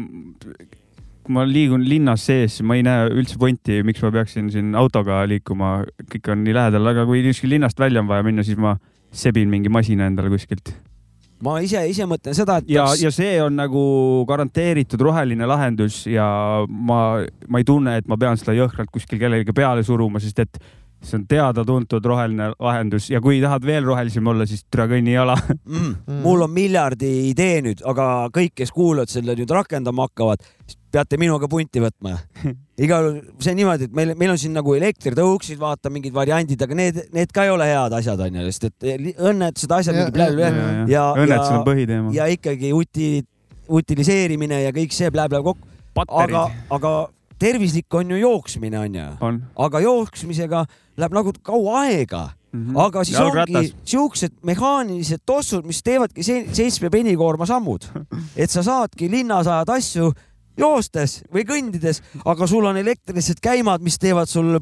kui ma liigun linnas sees, ma ei näe üldse pointi, miks ma peaksin siin autoga liikuma, kõik on nii lähedal, aga kui kuskil linnast välja on vaja minna, siis ma sebin mingi masina endale kuskilt. ma ise, ise mõtlen seda, et ja, ja see on nagu garanteeritud roheline lahendus ja ma, ma ei tunne, et ma pean seda jõhkralt kuskil kellelegi peale suruma, sest et see on teada-tuntud roheline lahendus ja kui tahad veel rohelisem olla, siis türa kõnni jala. mm,. mul on miljardi idee nüüd, aga kõik, kes kuulavad selle nüüd rakendama hakkavad, peate minuga punti võtma. igal, see on niimoodi, et meil, meil on siin nagu elektritõuksid, vaata mingid variandid, aga need, need ka ei ole head asjad onju, sest et õnnetused, asjad Ja- mingi blä-blä ja- ja, ja on, põhiteema. ja ikkagi uti-, utiliseerimine ja kõik see blä-blä kokku, aga aga tervislik on ju jooksmine onju, on. aga jooksmisega läheb nagu kaua aega aga siis ongi siuksed mehaanilised tossud, mis teevadki se seitsme penikoorma sammud, et sa saadki linnas ajad asju joostes või kõndides, aga sul on elektrilised käimad, mis teevad sul,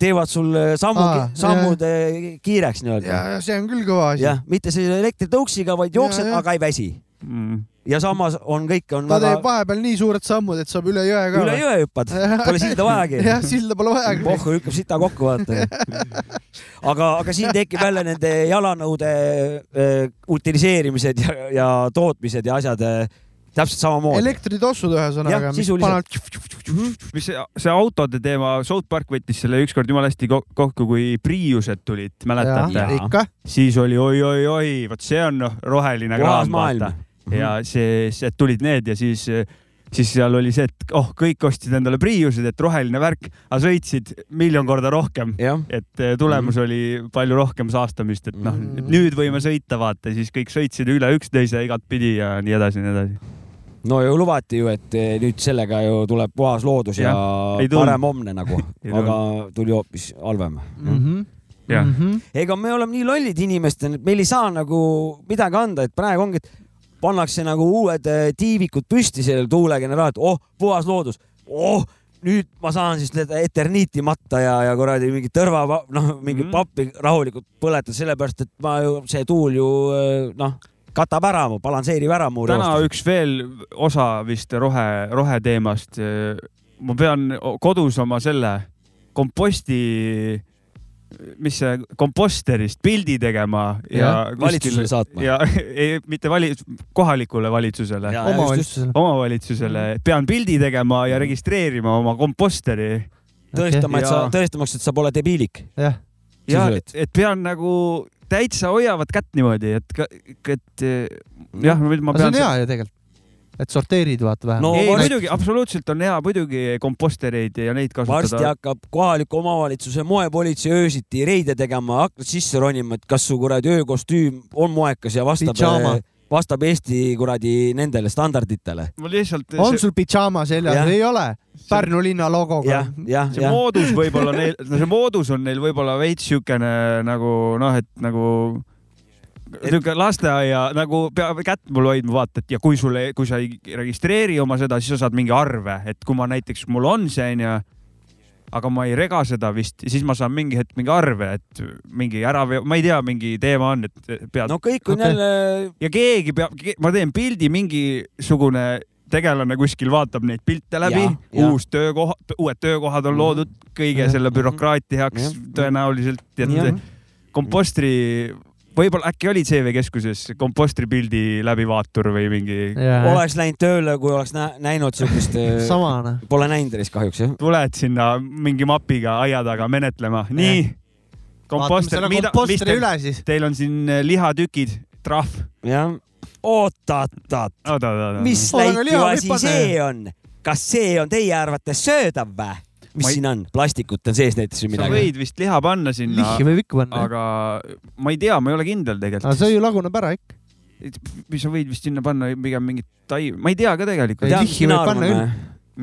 teevad sul sammu Aa,, sammud eh, kiireks ja nii-öelda., ja see on küll kõva asi. jah, mitte selle elektritõuksiga, vaid jooksed, jah. aga ei väsi Mm. Ja samas on kõik on ta väga teeb vahepeal nii suured sammud, et saab üle jõe ka. üle jõe hüppad, pole silda vajagi jah, silda pole vajagi. pohhu lükkab sita kokku, vaata. aga, aga siin tekib jälle nende jalanõude äh, utiliseerimised ja, ja tootmised ja asjad äh, täpselt samamoodi. elektritossud ühesõnaga sisuliselt. mis see, see autode teema, South Park võttis selle ükskord jumala hästi ko- kokku, kui Priused tulid, mäletate siis oli oi-oi-oi, vot see on noh, roheline puhas kraam, maailm vaata.. Ja see, see tulid need ja siis, siis seal oli see, et oh, kõik ostsid endale Priused, et roheline värk, aga sõitsid miljon korda rohkem. et eh, tulemus oli palju rohkem saastamist, et noh Mhm., nüüd võime sõita, vaata, siis kõik sõitsid üle üksteise igatpidi ja nii edasi, nii edasi. no ju lubati ju, et eh, nüüd sellega ju tuleb puhas loodus ja, tulnud. parem homne nagu, aga tuli hoopis halvem. Mhm. Jah. ega me oleme nii lollid inimestena, et meil ei saa nagu midagi anda, et praegu ongi, et pannakse nagu uued eh, tiivikud püsti sellel tuulegeneraator, oh, puhas loodus, oh, nüüd ma saan siis need eterniiti matta ja, ja kuradi mingi tõrva, noh, mingi mm. -hmm. pappi rahulikult põletada, sellepärast et ma ju, see tuul ju eh, noh, katab ära mu, balansseerib ära mu täna üks veel osa vist rohe, roheteemast. ma pean kodus oma selle komposti, mis see komposterist pildi tegema ja, ja valitsusele saatma. ja ei, mitte vali-, kohalikule valitsusele, Ja- omavalitsusele. omavalitsusele, pean pildi tegema ja registreerima oma komposteri tõestama, et sa Ja-, tõestamaks, et sa pole debiilik. jah, ja Sisuliselt. et pean nagu täitsa hoiavad kätt niimoodi, et, et jah, ma aga see pean on hea ju tegelikult. Et sorteerid vaata vähemalt No ei, varsti- muidugi absoluutselt on hea muidugi kompostereid ja neid varsti kasutada. hakkab kohaliku omavalitsuse moepolitsei öösiti reide tegema, hakkad sisse ronima, et kas su kuradi öökostüüm on moekas ja vastab Pidžaama., vastab Eesti kuradi nendele standarditele. ma lihtsalt, on sul pidžaama seljas ei ole? Pärnu linna logoga see jah. moodus võib-olla neil, no see moodus on neil võib-olla veits siukene nagu noh, et nagu niisugune lasteaia nagu peab kätt mul hoidma, vaata, et ja kui sulle, kui sa ei registreeri oma seda, siis sa saad mingi arve, et kui ma näiteks, mul on see onju, aga ma ei rega seda vist, siis ma saan mingi hetk mingi arve, et mingi ära, ma ei tea, mingi teema on, et pead no kõik on Okei. jälle, ja keegi peab, ma teen pildi, mingisugune tegelane kuskil vaatab neid pilte läbi Ja,, ja. uus töökoht, uued töökohad on Mhm. loodud kõige Mhm. selle bürokraatia heaks Jah. tõenäoliselt, et kompostri, võib-olla äkki oli CV keskuses kompostri pildi läbivaatur või mingi, oleks läinud tööle, kui oleks nä näinud siukest, sama noh. pole näinud teist kahjuks jah. tuled sinna mingi mapiga aia taga menetlema, nii. vaatame komposter, mida, mis teil, üle siis. teil on siin eh, lihatükid, trahv, jah, oot-oot-oot, mis läitu liha asi see on? kas see on teie arvates söödav või? Mis Ma ei- siin on, plastikut on sees näiteks või sa midagi? võid vist liha panna sinna lihhi, võib ikka panna. aga ma ei tea, ma ei ole kindel aga tegelikult. see ju laguneb ära ikka. mis sa võid vist sinna panna pigem mingit tai, ma ei tea ka tegelikult. Ei, lihhi võib panna küll.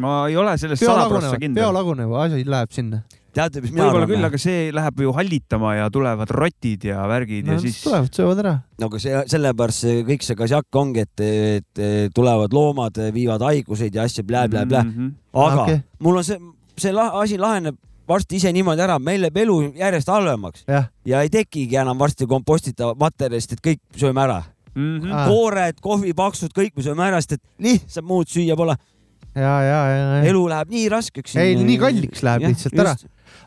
ma ei ole selles sada prossa kindel peo. lagunev asi läheb sinna. teate, mis mina võib-olla küll, arvan? aga see läheb ju hallitama ja tulevad rotid ja värgid no ja siis tulevad, söövad ära. no aga see, sellepärast see kõik see kasjakk ongi, et, et tulevad loomad, viivad haiguseid ja asju blä-blä-blä, Mhm. aga Okei. okay. mul on see, see la asi laheneb varsti ise niimoodi ära, meil läheb elu järjest halvemaks jah, ja ei tekigi enam varsti kompostitavat materjalist, et kõik sööme ära. Mhm. Aa. koored, kohvipaksud, kõik me sööme ära, sest et lihtsalt muud süüa pole. ja, ja, ja, ja. elu läheb nii raskeks. Ei, nii kalliks läheb lihtsalt ära..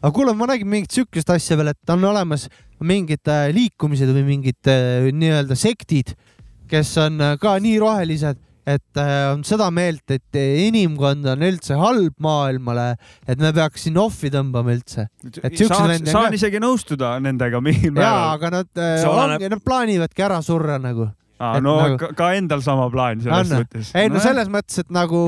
aga kuule, ma nägin mingit siukest asja veel, et on olemas mingid äh, liikumised või mingid äh, nii-öelda sektid, kes on äh, ka nii rohelised, et äh, on seda meelt, et inimkond on üldse halb maailmale, et me peaks siin ohvi tõmbama üldse. Saan, saan ka. isegi nõustuda nendega mingil jaa, määral. aga nad äh, oleneb- nad plaanivadki ära surra nagu. et no nagu- ka, ka endal sama plaan selles On. mõttes. ei no selles mõttes, et nagu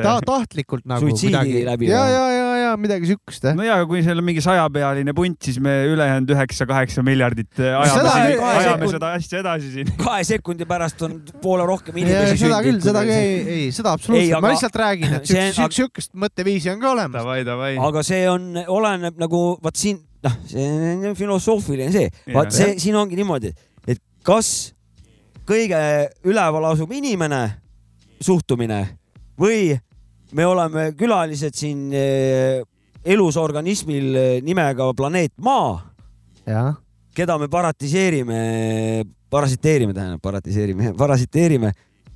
ta, tahtlikult nagu Suitsiidi midagi. läbi ja, ja, ja, ja midagi siukest jah. no ja kui seal on mingi sajapealine punt, siis me ülejäänud üheksa-kaheksa miljardit eh, ajame, Seda siin, ajame sekund- seda asja edasi siin. kahe sekundi pärast on poole rohkem Ja, inimesi seda küll, seda ei, ei, seda absoluutselt, ma aga- lihtsalt räägin, et siukest, siukest mõtteviisi on ka olemas. Aga see on, oleneb nagu vot siin, noh, see on filosoofiline see, Jah. vaat see siin ongi niimoodi, et kas kõige üleval asub inimene, suhtumine või me oleme külalised siin eh, elus organismil eh, nimega planeet Maa, keda me paratiseerime, parasiteerime, tähendab, paratiseerime, parasiteerime.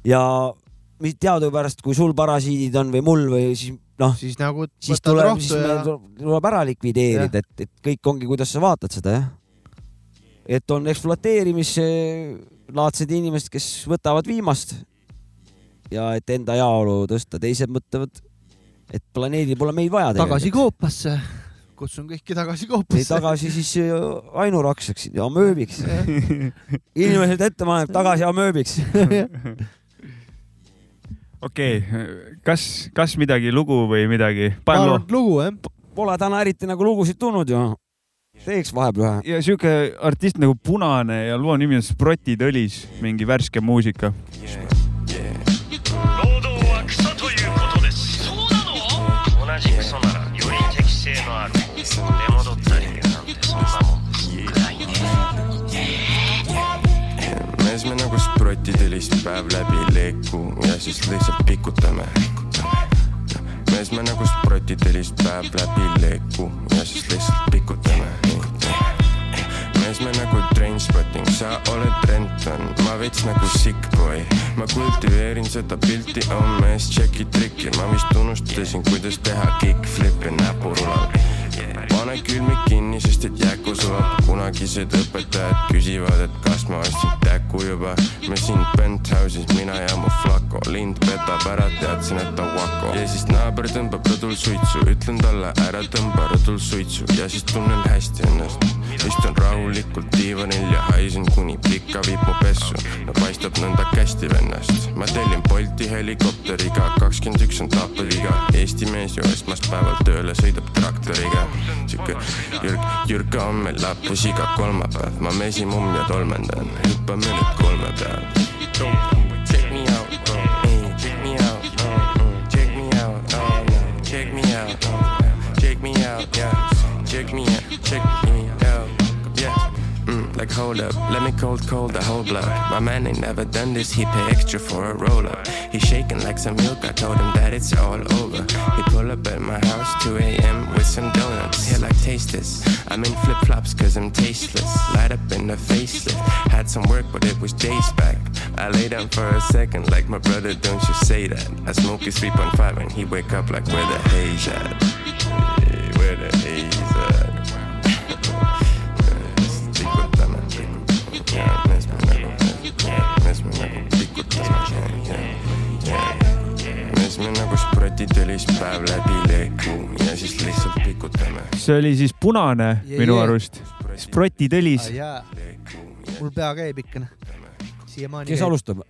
Ja teadupärast, kui sul parasiidid on või mul või siis noh, siis nagu siis tuleb, siis ja tuleb ära likvideerida, et, et kõik ongi, kuidas sa vaatad seda jah. et on ekspluateerimislaadsed inimesed, kes võtavad viimast ja et enda heaolu tõsta, teised mõtlevad, et planeedil pole meid vaja tagasi. koopasse. kutsun kõiki tagasi ei koopasse. tagasi siis äh, ainurakseks ja amööbiks. inimesed ettepanek tagasi amööbiks. okei, kas, kas midagi lugu või midagi? panen loo. lugu jah. Pole täna eriti nagu lugusid tulnud ju. teeks vahepeal ühe. ja siuke artist nagu Punane ja loo nimi on Sprotid õlis, mingi värske muusika. 労 helist päev läbi leeku ja siis lihtsalt pikutame. mees me nagu sprotid helist päev läbi leeku ja siis lihtsalt pikutame. mees me nagu Trainspotting, sa oled Renton, ma veits nagu sick boy. ma kultiveerin seda pilti, on mees tšeki trikki, ma vist unustasin, kuidas teha kick-flip'i näpurulal sulab, kunagised õpetajad küsivad, et kas ma ostsin täku juba. me siin penthouse'is, mina ja mu flako, lind petab ära, teadsin, et ta vako. ja siis naaber tõmbab rõdul suitsu, ütlen talle ära tõmba rõdul suitsu ja siis tunnen hästi ennast istun rahulikult diivanil ja haisen kuni pika viib mu pessu no paistab nõnda kästi vennast. Ma tellin Bolti helikopteriga kakskümmend üks on tapeliga Eesti mees ju esmaspäeval tööle sõidab traktoriga. Sihuke Jürg Jürka on meil lapus iga kolmapäev. Ma mesimumm ja tolmendan. Hüppame nüüd kolme peal. Check me out, check me out, check me out, check me out, check me out, check me out, check me out, like hold up, let me cold cold the whole block. My man ain't never done this, he pay extra for a roll up. He shaking like some milk, I told him that it's all over. He pull up at my house 2 a.m. with some donuts. Here like taste this. I'm in flip flops cause I'm tasteless. Light up in the facelift. Had some work but it was days back. I lay down for a second like my brother, don't you say that. I smoke his 3.5 and he wake up like where the haze at. Mes me nagu sprotitelis päev läbi leeku ja siis lihtsalt pikutame. see oli siis punane Jee, minu jee. arust, sprotitõlis, jaa, mul pea käib ikka. siiamaani kes alustab?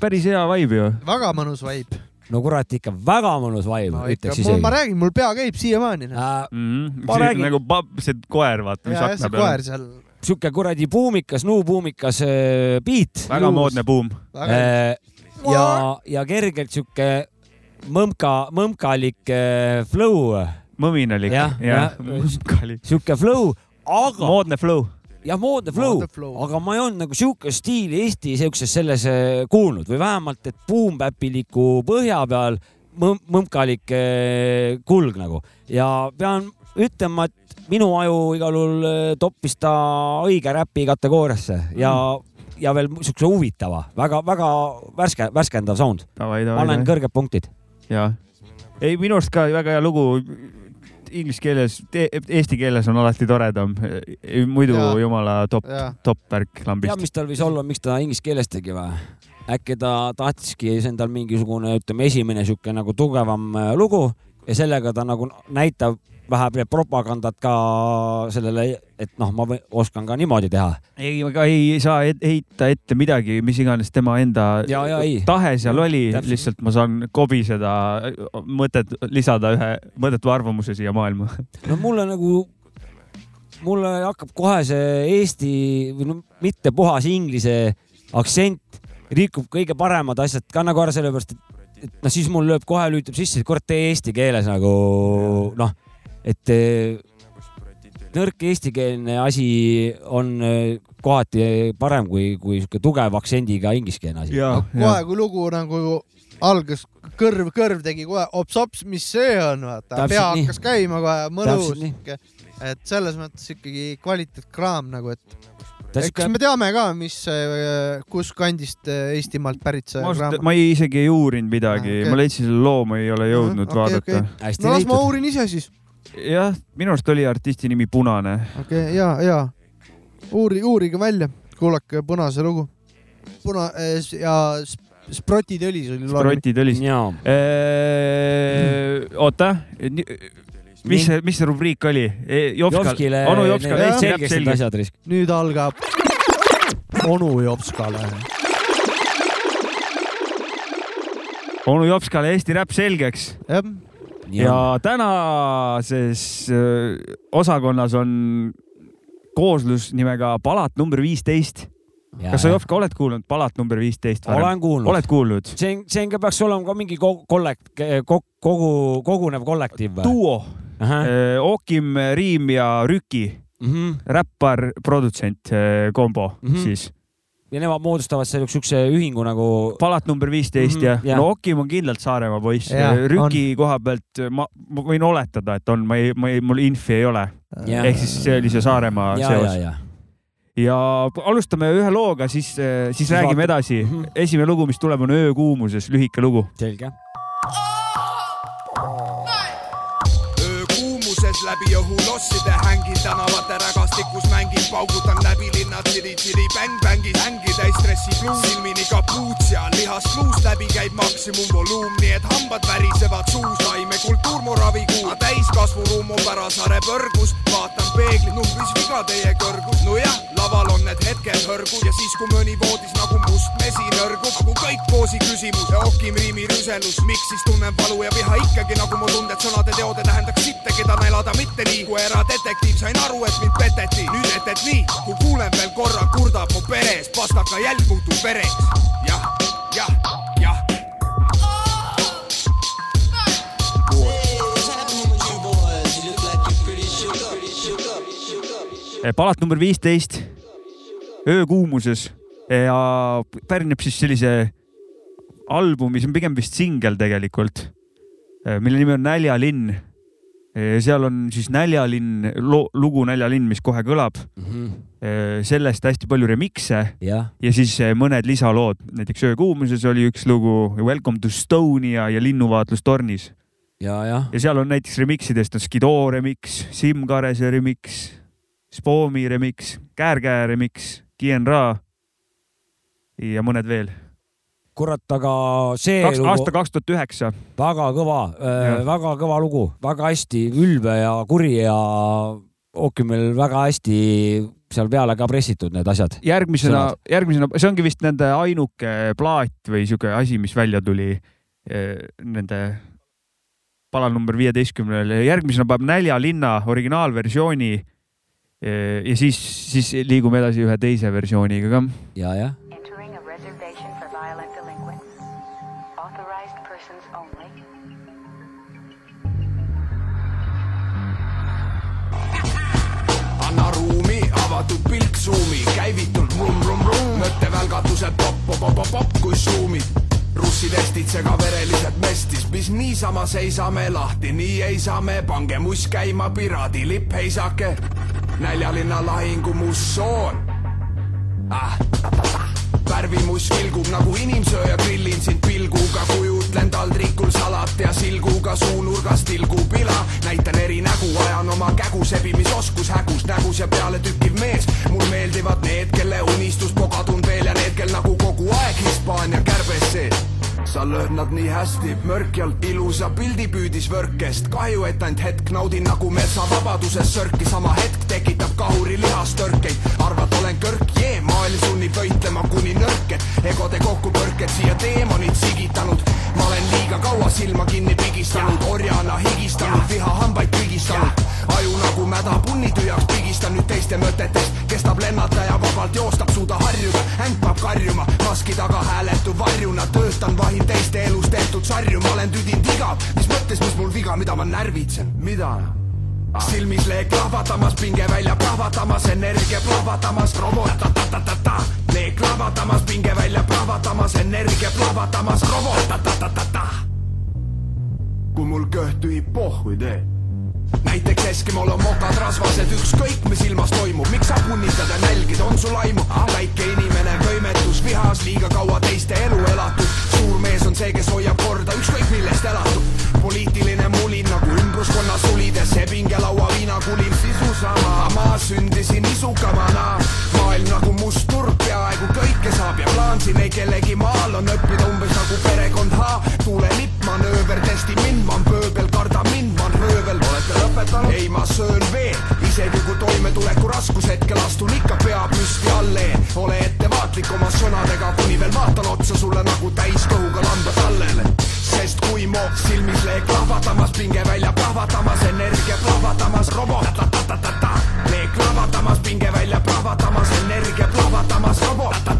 päris hea vibe ju. väga mõnus vibe. no kurat, ikka väga mõnus vibe, ütleks isegi ma. räägin, mul pea käib siiamaani. Äh, Mm, Ma räägin- nagu pap- see koer, vaata, mis akna see peal koer on. seal. Sihuke kuradi buumikas, nuubuumikas äh, beat. väga moodne buum. Äh, ja, ja kergelt sihuke mõmka, mõmkalik äh, flow, mõminalik. Jah, jah jah., mõmkalik. sihuke flow, aga moodne flow. ja moodne flow aga ma ei olnud nagu siukest stiili Eesti siukses selles äh, kuulnud või vähemalt, et boom-bapiliku põhja peal mõm- mõmkalik äh, kulg nagu ja pean ütlema, et minu aju igal juhul äh, toppis ta õige räpi kategooriasse ja mm., ja veel siukse huvitava väga,, väga-väga värske, värskendav sound. panen kõrged punktid. jaa. ei, minu arust ka väga hea lugu. Inglise keeles, eesti keeles on alati toredam. muidu Jaa. jumala top, top värk tead, lambist. mis tal võis olla, miks ta inglise keeles tegi või? äkki ta tahtiski, see on tal mingisugune, ütleme, esimene sihuke nagu tugevam äh, lugu ja sellega ta nagu näitab vähe propagandat ka sellele, et noh, ma oskan ka niimoodi teha. ei, aga ei saa et- heita ette midagi, mis iganes tema enda Ja, ja, tahe seal oli, lihtsalt ma saan kobiseda mõtet, lisada ühe mõttetu arvamuse siia maailma. no mulle nagu, mulle hakkab kohe see eesti või no mitte puhas inglise aktsent rikub kõige paremad asjad ka nagu ära sellepärast, et, et noh, siis mul lööb kohe lüütab sisse, et kurat, tee eesti keeles nagu noh, et eh, nõrk eestikeelne asi on eh, kohati parem kui, kui sihuke tugeva aktsendiga ingliskeelne asi. kohe kui lugu nagu algas, kõrv, kõrv tegi kohe ops-ops, mis see on, vaata, pea nii. hakkas käima kohe, mõnus et selles mõttes ikkagi kvaliteetkraam nagu, et eks sihuke me teame ka, mis, kus kandist äh, Eestimaalt pärit see on. ma ei, isegi ei uurinud midagi Ah, okay. okei., ma leidsin selle loo, ma ei ole jõudnud okay, vaadata hästi no las ma uurin ise siis. jah, minu arust oli artisti nimi Punane. okei okay,, ja, ja uuri, uurige välja, kuulake Punase lugu. Puna- ja Sp- Sproti tõlis oli. Sprotid oli. jaa, oota, mis see, mis see rubriik oli? Jopskal, Jopskile onu räpp selgeks need selge. asjad risk. nüüd algab onu Jopskale. onu Jopskale Eesti räpp selgeks jah, ja tänases äh, osakonnas on kooslus nimega Palat number viisteist. kas sa, Jopska, oled kuulnud Palat number viisteist olen kuulnud. oled kuulnud? see, see ka peaks olema ka mingi ko- kollekt-, kogu, kogunev kollektiiv või? duo, Okim, Riim ja Rüki, Mhm. räppar, produtsent äh, kombo mm. -hmm. siis. ja nemad moodustavad selle siukse ühingu nagu. Palat number viisteist Mhm, jah jah. no Okim on kindlalt Saaremaa poiss Jah,, Rüki koha pealt ma, ma võin oletada, et on, ma ei, ma ei, mul infi ei ole, ehk siis see oli see Saaremaa ja, ja, seos. ja. ja alustame ühe looga, siis, siis Siis räägime vaatame. edasi Mhm.. esimene lugu, mis tuleb, on Öökuumuses, lühike lugu. selge. öökuumuses läbi õhu losside, hängin tänavate rägastikus, mängin, paugutan läbi linna tiri-tiri bäng-bängis, hängi täis stressipluus, silmini kapuuts ja lihast luust läbi käib maksimumvoluum, nii et hambad värisevad suus, taimekultuur mu ravikuu, täiskasvuruum on Pärasaare põrgus, vaatan peegli, numbris viga teie kõrgus, nojah, laval on need hetked hõrgud ja siis, kui mõni voodis nagu must mesin hõrgub, nagu kõik poosi küsimus ja okim riimi rüselus, miks siis tunnen valu ja viha ikkagi nagu mu tunded, sõnade teod ei tähendaks sitte, keda elada mitte nii, kui eradetektiiv sain aru, et mind peteti, nüüd et, et nii, kui kuulen veel korra, kurdab mu peres, pastaka jälg muutub vereks, jah, jah, jah. palat number viisteist, öökuumuses ja pärineb siis sellise albumi, see on pigem vist singel tegelikult, mille nimi on Näljalinn. Seal on siis Näljalinn, lugu Näljalinn, mis kohe kõlab, sellest hästi palju remix'e. Jah, ja siis mõned lisalood, näiteks Öökuumuses oli üks lugu Welcome to Estonia ja Linnuvaatlus tornis ja, jah, ja seal on näiteks remix idest on Skido remix, Siim Karese remix, Spoomi remix, Käär-Käär remix, Kien Ra ja mõned veel. kurat, aga see kaks, lugu aasta kaks tuhat üheksa. väga kõva, Jah. väga kõva lugu, väga hästi ülbe ja kuri ja Ookimil väga hästi seal peale ka pressitud need asjad. järgmisena järgmisena, see ongi vist nende ainuke plaat või sihuke asi, mis välja tuli eh, nende pala number viieteistkümnel. järgmisena paneb Näljalinna originaalversiooni. ja siis, siis liigume edasi ühe teise versiooniga ka ja, jah, avatud pilk suumi, käivitult vrum-vrum-vrum, mõttevälgatused popp-popp-popp-popp kui suumid. russidestid segaverelised mestis, mis niisama seisame lahti, nii ei saa me, pange muss käima, piraadilipp heisake. näljalinna lahingu mussoon ah.. värvimus vilgub nagu inimsööja, grillin sind pilguga, kujutlen taldrikul salat ja silguga suunurgas tilgub ila. näitan eri nägu, ajan oma kägu, sebimisoskus hägus, nägus ja peale tükkiv mees. mul meeldivad need, kelle unistus pogatun veel ja need, kel nagu kogu aeg Hispaania kärbes sees sa lööd nad nii hästi mörkjalt, ilusa pildi püüdis võrkest, kahju, et ainult hetk naudin nagu metsavabaduses sörki, sama hetk tekitab kahuri lihastõrkeid, arvad, olen kõrk, maailm sunnib võitlema kuni nõrk, et egode kokkupõrked siia teemonid sigitanud, ma olen liiga kaua silma kinni pigistanud, orjana higistanud, vihahambaid prigistanud, aju nagu mäda punni tühjaks pigistan nüüd teiste mõtetest, kestab lennata ja vabalt joostab, suuda harjuda, äng peab karjuma, maski taga hääletu varjuna, töötan vahin teiste elus tehtud sarju, ma olen tüdinud igav, mis mõttes, mis mul viga, mida ma närvitsen, mida? Silmis leek lahvatamas, pinge välja plahvatamas, energia plahvatamas, robot ta-ta-ta-ta-ta, leek lahvatamas, pinge välja plahvatamas, energia plahvatamas, robot ta-ta-ta-ta-ta. kui mul kõht tühib pohhu tee näiteks Eskimol on mokad rasvased, ükskõik mis ilmas toimub, miks sa punnitad ja nälgid, on sul aimu? väike inimene, võimetus, vihas, liiga kaua teiste elu elatud. suur mees on see, kes hoiab korda, ükskõik millest elatud. poliitiline mulin nagu ümbruskonna sulides, see pingelaua viinakulim sisu sama. ma sündisin isukamana, maailm nagu must turg, peaaegu kõike saab ja plaan siin ei kellegi maal on õppida umbes nagu perekond H. tuulelipp, manööver, testi mind, ma olen pööbel, karda mind, ma olen röövel. olete lõpetanud? ei, ma söön veel, isegi kui toimetuleku raskushetkel astun ikka pea püsti alleen. ole ettevaatlik oma sõnadega, kuni veel vaatan otsa sulle nagu täiskõhuga lamba tallele. Sest kui mu silmis leek plahvatamas, pinge välja plahvatamas, energia plahvatamas, robot ta-ta-ta-ta-ta. leek plahvatamas, pinge välja plahvatamas, energia plahvatamas, robot ta-ta-ta-ta-ta.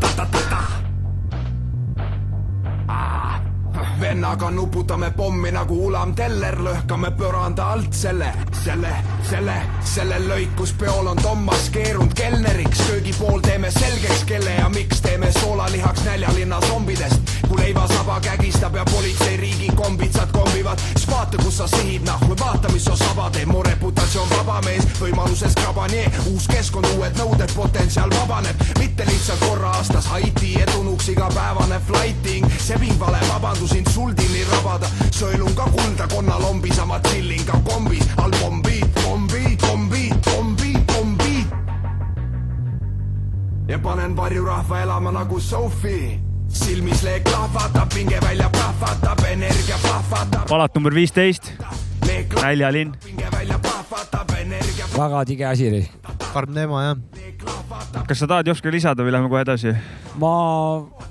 Vennaga nuputame pommi nagu Ulam Teller, lõhkame põranda alt selle, selle, selle, selle lõikuspeol on Toomas keerunud kelneriks, köögipool teeme selgeks, kelle ja miks teeme soolalihaks näljalinna zombidest. kui leivasaba kägistab ja politseiriigi kombitsad kombivad, siis vaata, kus sa sihid nahku, vaata, mis sa saba teed, mu reputatsioon vaba mees, võimaluses krabanie, uus keskkond, uued nõuded, potentsiaal vabaneb, mitte lihtsalt korra aastas Haiti edunuks igapäevane flighting, sebing vale vabandusin tuldini rabada, sõelun ka kulda, konna lombi, sama tšillin ka kombis, all pombiid, pombiid, pombiid, pombiid, pombiid. ja panen varjurahva elama nagu Sophie silmis leek lahvatab, pinge välja plahvatab, energia plahvatab. palat number viisteist, näljalinn. väga tige asi oli. karm teema jah. kas sa tahad, Jops, ka lisada või lähme kohe edasi? ma,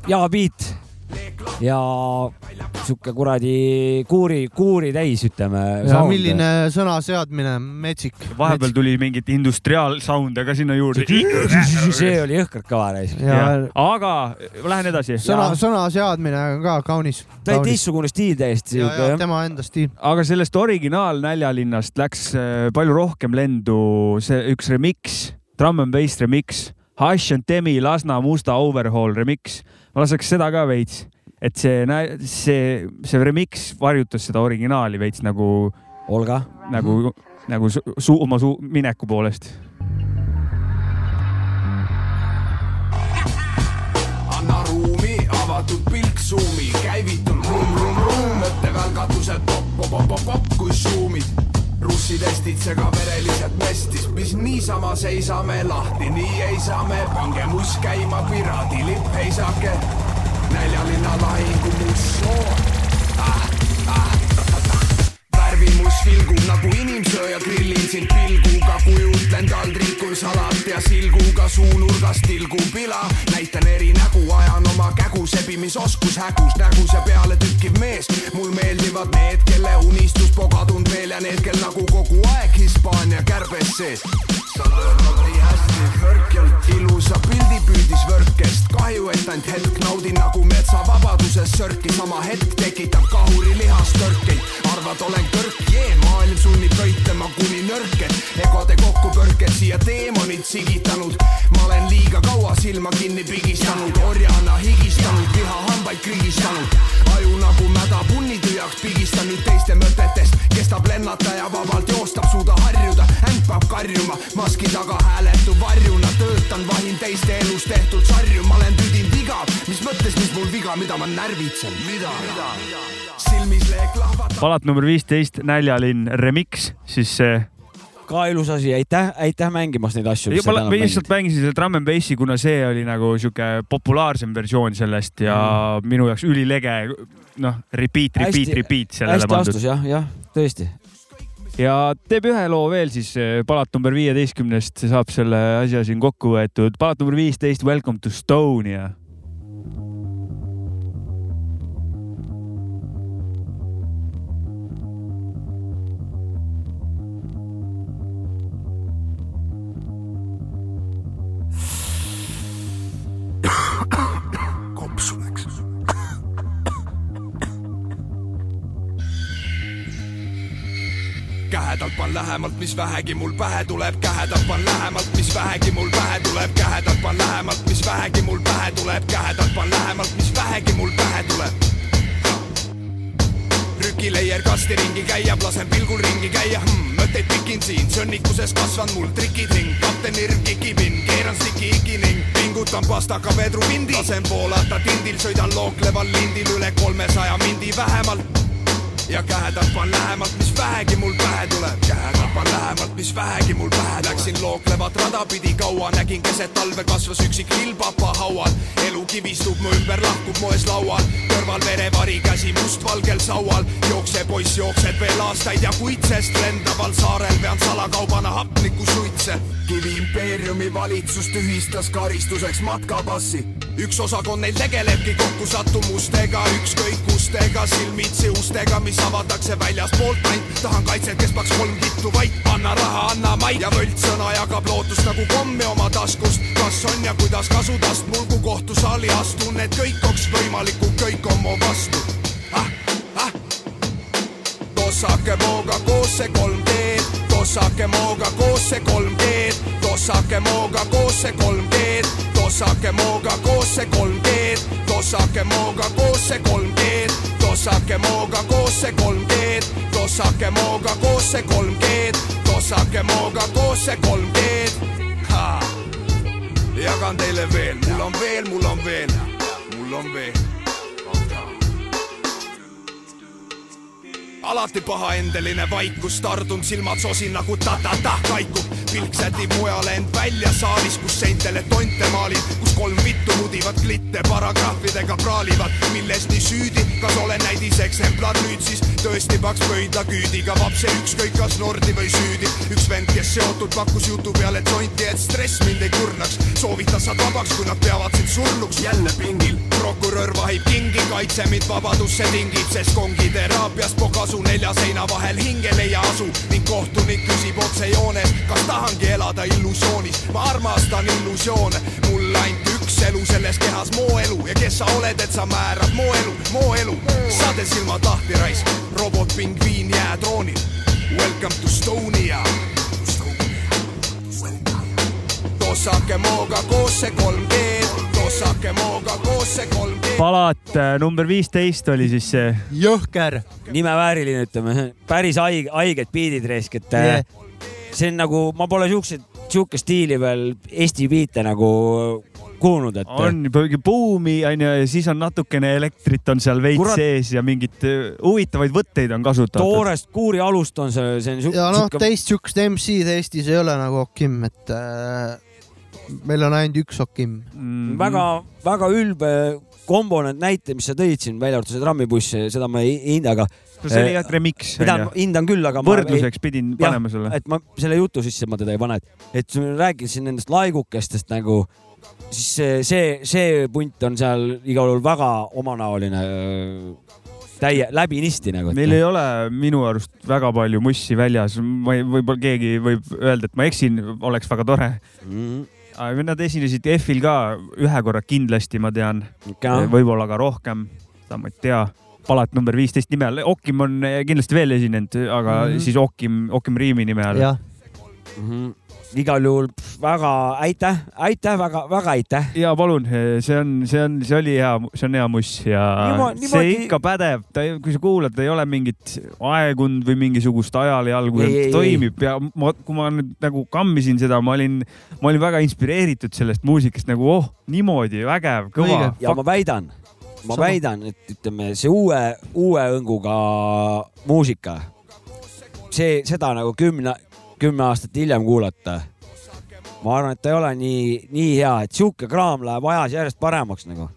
jaa, Piet ja sihuke kuradi kuuri, kuuri täis, ütleme. milline sõna seadmine, metsik. vahepeal tuli mingit industriaal sound'e ka sinna juurde. see oli jõhkralt kõva reis. ja aga lähen edasi. sõna, sõna seadmine on ka kaunis. ta oli teistsugune stiil täiesti tema enda stiil. aga sellest originaal Näljalinnast läks äh, palju rohkem lendu see üks remix, Drum and Bass remix, Hush and Demi Lasna Musta Overhaul remix. ma laseks seda ka veits, et see, see, see remix varjutas seda originaali veits nagu, Olga. nagu, nagu su, su, oma su, mineku poolest. anna ruumi, avatud pilk suumi, käivitun ruum-ruum-ruum, mõttevälgatused popp-popp-popp-popp kui suumid. russidestid sega verelised mestis, mis niisama seisame lahti, nii ei saa me, pange muss käima, piraadilipp heisake. Näljalinna lahingumussoon ah,. Ah, värvimus vilgub nagu inimsööja, grillin sind pilguga, kujutlen taldrikul salat ja silguga suunurgas tilgub vila. näitan eri nägu, ajan oma kägu, sebimisoskus hägus, näguse peale tükkiv mees. mul meeldivad need, kelle unistus pogatund veel ja need, kel nagu kogu aeg Hispaania kärbes sees. sa lõõmad nii hästi kõrgelt, ilusa pildi püüdis võrkest, kahju, et ainult hetk naudin nagu metsavabaduses sörki, sama hetk tekitab kahuri lihastõrkeid, arvad, olen kõrk, jee, maailm sunnib võitlema kuni nõrked, egode kokkupõrked siia teemonid sigitanud, ma olen liiga kaua silma kinni pigistanud, orjana higistanud, lihahambaid krigistanud, aju nagu mäda punni tühjaks pigistan nüüd teiste mõtetest, kestab lennata ja vabalt joostab, suuda harjuda, ämp peab karjuma, maski taga hääletu varjuna, töötan, vahin teiste elus tehtud sarju, ma olen tüdinud igav, mis mõttes, mis mul viga, mida ma närvitsen, mida, mida?? silmis leek lahvatab. palat number viisteist, Näljalinn remix, siis see ka ilus asi, aitäh, aitäh mängimast neid asju. ma lihtsalt mängisin seda Drum n Bassi, kuna see oli nagu sihuke populaarsem versioon sellest ja mm. minu jaoks ülilege, noh, repeat, repeat, Hästi- repeat sellele hästi pandud astus. jah, jah, tõesti. Ja teeb ühe loo veel siis eh, palat number viieteistkümnest saab selle asja siin kokku võetud. palat number viisteist, Welcome to Estonia. Kähedalt pan lähemalt, mis vähegi mul pähe tuleb, kähedalt pan lähemalt, mis vähegi mul pähe tuleb, kähedalt pan lähemalt, mis vähegi mul pähe tuleb, kähedalt pan lähemalt, mis vähegi mul pähe tuleb. trükileier kasti ringi käia, lasen pilgul ringi käia. Hmm,, mõtteid pikin siin, sõnnikuses kasvan mul trikid ring, kapten irv kikipinn, keeran stiki ikining, pingutan pastaka vedrupindi, lasen voolata tindil, sõidan lookleval lindil üle kolmesaja mindi vähemalt ja kähedalt pan lähemalt, mis vähegi mul pähe tuleb, kähedalt pan lähemalt, mis vähegi mul pähe tuleb. Läksin looklevat rada pidi kaua, nägin keset talve kasvas üksik lillpapa haual, elu kivistub mu ümber, lahkub moes laual, kõrval verevari käsi mustvalgel saual, jookse poiss jookseb veel aastaid ja kuid, sest lendaval saarel vean salakaubana hapnikku suitse. kivi impeeriumi valitsus tühistas karistuseks matkapassi, üks osakond neil tegelebki kokkusattumustega, ükskõikustega, silmitsi ustega, mis avatakse väljaspoolt ainult. tahan kaitset, kes paks kolm kittu vait, anna raha, anna maid ja võltssõna jagab lootust nagu kommi oma taskust. kas on ja kuidas kasu tast mul, kui kohtusaali astun, et kõik oleks võimalik, kui kõik on mu vastu ah,. Ah. tossake mooga koos see kolm teed, tossake mooga koos see kolm teed, tossake mooga koos see kolm teed, tossake mooga koos see kolm teed, tossake mooga koos see kolm teed, tossake mooga koos see kolm teed, tossake mooga koos see kolm teed, tossake mooga koos see kolm teed. jagan teile veel, mul on veel, mul on veel, mul on veel alati pahaendeline vaikus, tardunud silmad sosin nagu ta-ta-ta kaikub. pilk sätib mujale end välja saalis, kus seintele tonte maalin, kus kolm vittu mudivad klitte paragrahvidega praalivad, milles nii süüdi, kas olen näidiseksemplar nüüd siis tõesti paks pöidlaküüdiga vapse ükskõik kas nordi või süüdi. üks vend, kes seotud pakkus jutu peale tonti, et stress mind ei kurnaks, soovitas saad vabaks, kui nad peavad sind surnuks. jälle pingil, prokurör vahib kingi, kaitse mind vabadusse tingib, sest kongiteraapias po kasu nelja seina vahel hingele ei asu ning kohtunik küsib otse joones, kas tahangi elada illusioonis. ma armastan illusioone, mul ainult üks elu selles kehas, moo elu ja kes sa oled, et sa määrad moo elu, moo elu. saade silmad lahti raisk, robotpingviin jäätroonil. Welcome to Estonia. Tossake mooga koos see 3D, tossake mooga koos see 3D. palat äh, number viisteist oli siis see. jõhker. nimevääriline, ütleme, päris haige, haiged biidid raisk, et Yeah. yeah. see on nagu, ma pole siukseid, siukest stiili veel Eesti biite nagu kuulnud, et on mingi buumi onju ja siis on natukene elektrit on seal veits Kurat. sees ja mingeid äh, huvitavaid võtteid on kasutatud. toorest kuuri alust on see, see on ja noh, teist siukest MC-d Eestis ei ole nagu Okim, et äh, meil on ainult üks Okim. mm, väga-väga ülbe komponent näite, mis sa tõid siin, välja arvatud see trammibuss, seda ma ei hinda, aga see oli jah remix mida ma. hindan küll, aga ma võrdluseks pidin Jah, panema sulle. et ma selle jutu sisse ma teda ei pane, et, et siin nendest laigukestest nagu, siis see, see, see punt on seal igal juhul väga omanäoline, täie, läbinisti nagu. meil ei ole minu arust väga palju mussi väljas, ma ei, võib-olla keegi võib öelda, et ma eksin, oleks väga tore. mm,. aga nad esinesid F-il ka ühe korra kindlasti, ma tean, okay. võib-olla ka rohkem, seda ma ei tea. palat number viisteist nime all, Okim on kindlasti veel esinenud, aga mm. -hmm. siis Okim, Okim Riimi nime all. mm. -hmm. Igal juhul pff, väga aitäh, aitäh, väga-väga aitäh. ja palun, see on, see on, see oli hea, see on hea muss ja Niimo- niimoodi... niimoodi- see ikka pädeb, ta, kui sa kuulad, ei ole mingit aegund või mingisugust ei,, toimib. Ja ma, kui ma nüüd nagu kammisin seda, ma olin, ma olin väga inspireeritud sellest muusikast nagu oh, niimoodi vägev, kõva. Ja ma väidan, ma Sama. väidan, et ütleme, see uue, uue õnguga muusika, see, seda nagu kümne, kümme aastat hiljem kuulata. ma arvan, et ta ei ole nii, nii hea, et sihuke kraam läheb ajas järjest paremaks nagu,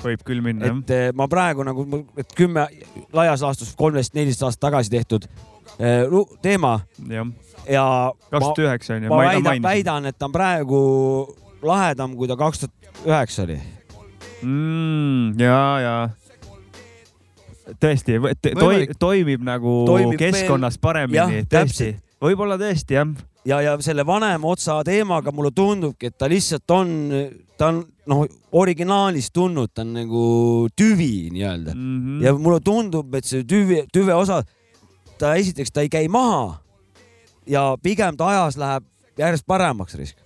võib küll minna jah. et eh, ma praegu nagu, et kümme laias laastus kolmteist, neliteist aastat tagasi tehtud eh, lu- teema jah, ja kaks tuhat üheksa on ju, ma väidan, väidan, et ta on praegu lahedam, kui ta kaks tuhat üheksa oli. mm,. ja, ja tõesti toimib nagu Toimib keskkonnas Jah, paremini, tõesti täpselt., võib-olla tõesti jah. ja, ja selle vanema otsa teemaga mulle tundubki, et ta lihtsalt on, ta on noh, originaalis tulnud, ta on nagu tüvi nii-öelda Mm mm. -hmm. ja mulle tundub, et see tüvi, tüve osa, ta esiteks ta ei käi maha ja pigem ta ajas läheb järjest paremaks risk.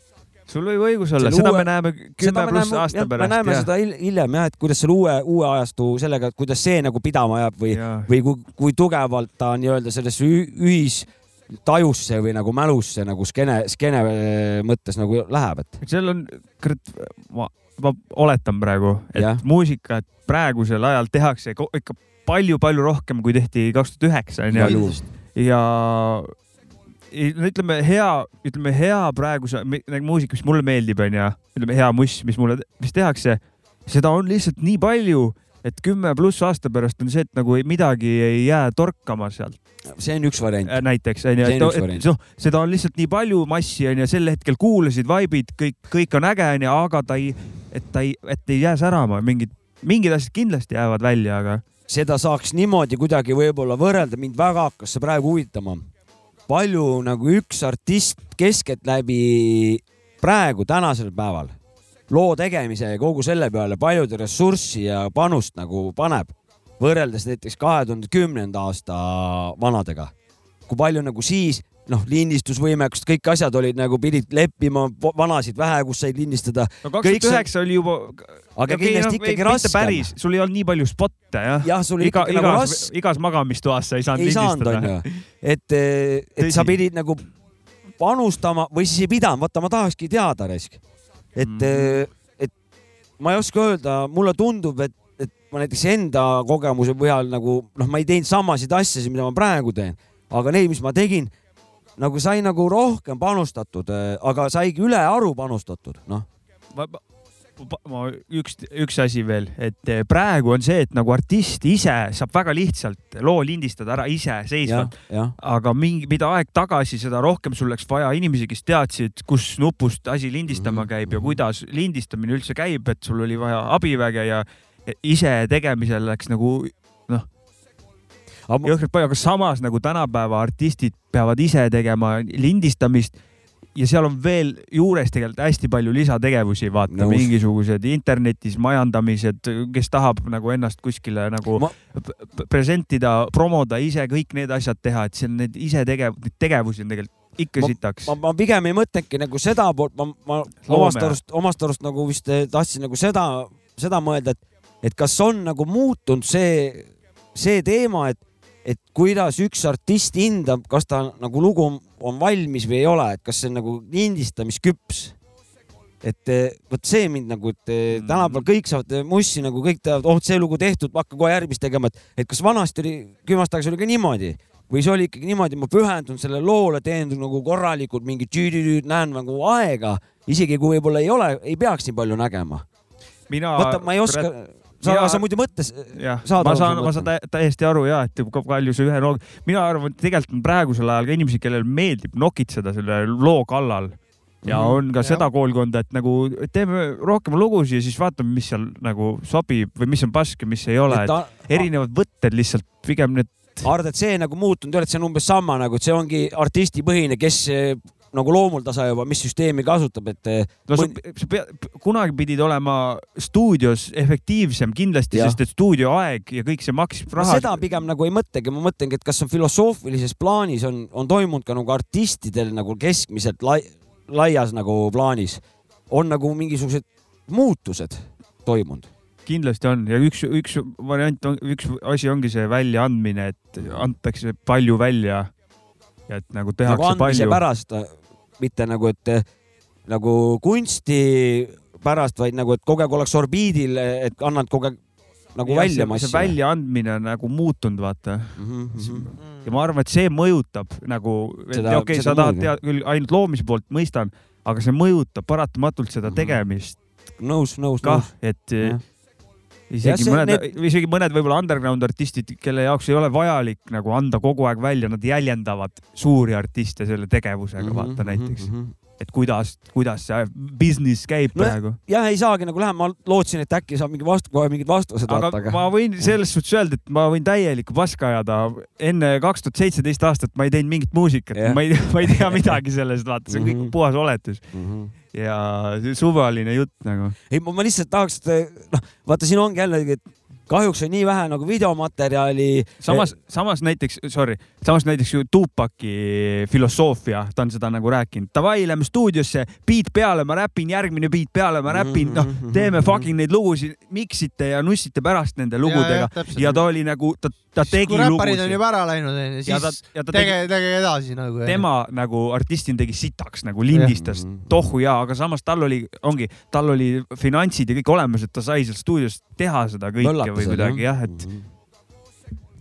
sul võib õigus olla, seda uue- me näeme kümme pluss aasta me pärast näeme jah seda hil- hiljem jah, et kuidas selle uue, uue ajastu sellega, kuidas see nagu pidama jääb või, ja. või kui, kui tugevalt ta nii-öelda sellesse ü- ühistajusse või nagu mälusse nagu skeene, skeene äh, mõttes nagu läheb, et seal on, kurat, ma, ma oletan praegu, et ja. muusikat praegusel ajal tehakse ikka palju-palju rohkem, kui tehti kaks tuhat üheksa onju ja ütleme hea, ütleme hea praeguse nagu muusika, mis mulle meeldib, onju, ütleme hea muss, mis mulle, mis tehakse, seda on lihtsalt nii palju, et kümme pluss aasta pärast on see, et nagu ei- midagi ei jää torkama sealt see on üks variant. äh, näiteks onju, et noh, seda on lihtsalt nii palju massi onju, sel hetkel kuulasid, vaibid, kõik, kõik on äge onju, aga ta ei, et ta ei, et ei jää särama, mingid, mingid asjad kindlasti jäävad välja, aga seda saaks niimoodi kuidagi võib-olla võrrelda, mind väga hakkas see praegu huvitama. palju nagu üks artist keskeltläbi praegu, tänasel päeval loo tegemise ja kogu selle peale palju ta ressurssi ja panust nagu paneb, võrreldes näiteks kahe tuhande kümnenda aasta vanadega. kui palju nagu siis noh, lindistusvõimekust, kõik asjad olid nagu pidid leppima, vanasid vähe, kus said lindistada, no kaks Kõik tuhat see- üheksa oli juba. aga kindlasti ikkagi raskem. päris, sul ei olnud nii palju spotte jah. jah, sul iga, ikkagi nagu igas raske, igas magamistoas sa ei saanud ei saanud, lindistada. onju. et, et sa pidid nagu panustama või siis ei pidanud, vaata, ma tahakski teada, raisk. et mm., et ma ei oska öelda, mulle tundub, et ma näiteks enda kogemuse põhjal nagu noh, ma ei teinud samasid asjasid, mida ma praegu teen, aga neid, mis ma tegin, nagu sai nagu rohkem panustatud, aga saigi ülearu panustatud, noh. ma, ma, üks, üks asi veel, et eh, praegu on see, et nagu artist ise saab väga lihtsalt loo lindistada ära iseseisvalt, aga mingi, mida aeg tagasi, seda rohkem sul läks vaja inimesi, kes teadsid, kus nupust asi lindistama Mhm, käib ja mhm. kuidas lindistamine üldse käib, et sul oli vaja abiväge ja ise tegemisel läks nagu aga jõhkralt palju, aga samas nagu tänapäeva artistid peavad ise tegema lindistamist ja seal on veel juures tegelikult hästi palju lisategevusi, vaata Nõus. mingisugused internetis majandamised, kes tahab nagu ennast kuskile nagu Ma- presentida, promoda ise kõik need asjad teha, et see on need ise tegev-, neid tegevusi on tegelikult ikka sitaks. ma, ma pigem ei mõtlenudki nagu seda poolt, ma, ma omast arust, omast arust nagu vist eh, tahtsin nagu seda, seda mõelda, et, et kas on nagu muutunud see, see teema, et, et kuidas üks artist hindab, kas ta nagu lugu on, on valmis või ei ole, et kas see on nagu lindistamisküps. et eh, vot see mind nagu, et eh, Mm. tänapäeval kõik saavad eh, mussi nagu kõik teavad, oh see lugu tehtud, hakka kohe järgmist tegema, et, et kas vanasti oli, kümme aastat tagasi oli ka niimoodi või see oli ikkagi niimoodi, ma pühendun sellele loole, teen nagu korralikult mingit tüüdüüd, näen nagu aega, isegi kui võib-olla ei ole, ei peaks nii palju nägema. mina. vaata, ma ei oska, sa mina-, sa muidu mõttes, jah, Saad ma saan, ma saan tä- täiesti aru ja, et kui palju see ühe loo, mina arvan, et tegelikult on praegusel ajal ka inimesi, kellel meeldib nokitseda selle loo kallal. Ja Mhm. on ka seda koolkonda, et nagu teeme rohkem lugusid ja siis vaatame, mis seal nagu sobib või mis on pask ja mis ei ole, et ta, erinevad võtted lihtsalt pigem need. arvad, et see nagu muutunud ei ole, et see on umbes sama nagu, et see ongi artistipõhine, kes nagu loomuldasa juba, mis süsteemi kasutab, et eh, no sa, sa pead, kunagi pidid olema stuudios efektiivsem kindlasti, sest et stuudioaeg ja kõik see maksis ma raha. seda pigem nagu ei mõtlegi, ma mõtlengi, et kas on filosoofilises plaanis on, on toimunud ka nagu artistidel nagu keskmiselt lai, laias nagu plaanis on nagu mingisugused muutused toimunud. kindlasti on ja üks, üks variant on, üks asi ongi see väljaandmine, et antakse palju välja. Ja et nagu nagu tehakse andmise palju. pärast, mitte nagu, et eh, nagu kunsti pärast, vaid nagu, et kogu aeg oleks orbiidil, et annad kogu aeg nagu Ja välja massi. väljaandmine on nagu muutunud, vaata. mm. -hmm. ja ma arvan, et see mõjutab nagu, okei okay,, sa tahad teha küll ainult loomise poolt, mõistan, aga see mõjutab paratamatult seda Mhm. tegemist nõus, nõus, nõus., et Jah. Isegi see- mõned need-, isegi mõned võib-olla underground artistid, kelle jaoks ei ole vajalik nagu anda kogu aeg välja, nad jäljendavad suuri artiste selle tegevusega mm, Mhm, -hmm, vaata näiteks, et kuidas, kuidas see business käib No praegu. jah, ei saagi nagu lähema, ma lootsin, et äkki saab mingi vastu, kohe mingid vastused aga vaata, aga ma võin selles suhtes öelda, et ma võin täielikku paska ajada. enne kaks tuhat seitseteist aastat ma ei teinud mingit muusikat Jah. ma ei, ma ei tea midagi sellest, vaata, see on kõik Mhm. puhas oletus mm. -hmm. Ja suvaline jutt nagu. ei, ma lihtsalt tahaks, et noh, vaata, siin ongi jällegi, et kahjuks on nii vähe nagu videomaterjali. samas, samas näiteks, sorry, samas näiteks ju Tupaki filosoofia, ta on seda nagu rääkinud, davai, lähme stuudiosse, beat peale, ma räpin, järgmine beat peale, ma räpin, noh, Mhm, teeme fucking neid lugusid, miksite ja nussite pärast nende lugudega. ja, ja ta oli nagu, ta, ta tegi kui räpparid on lugusid. juba ära läinud, onju, ja ta siis, ja ta tegi, tege, tege edasi nagu. tema nagu artistina tegi sitaks nagu lindistas. Mhm. tohu ja, aga samas tal oli, ongi, tal oli finantsid ja kõik olemas, et ta sai seal stuudios teha seda kõike või midagi jah, et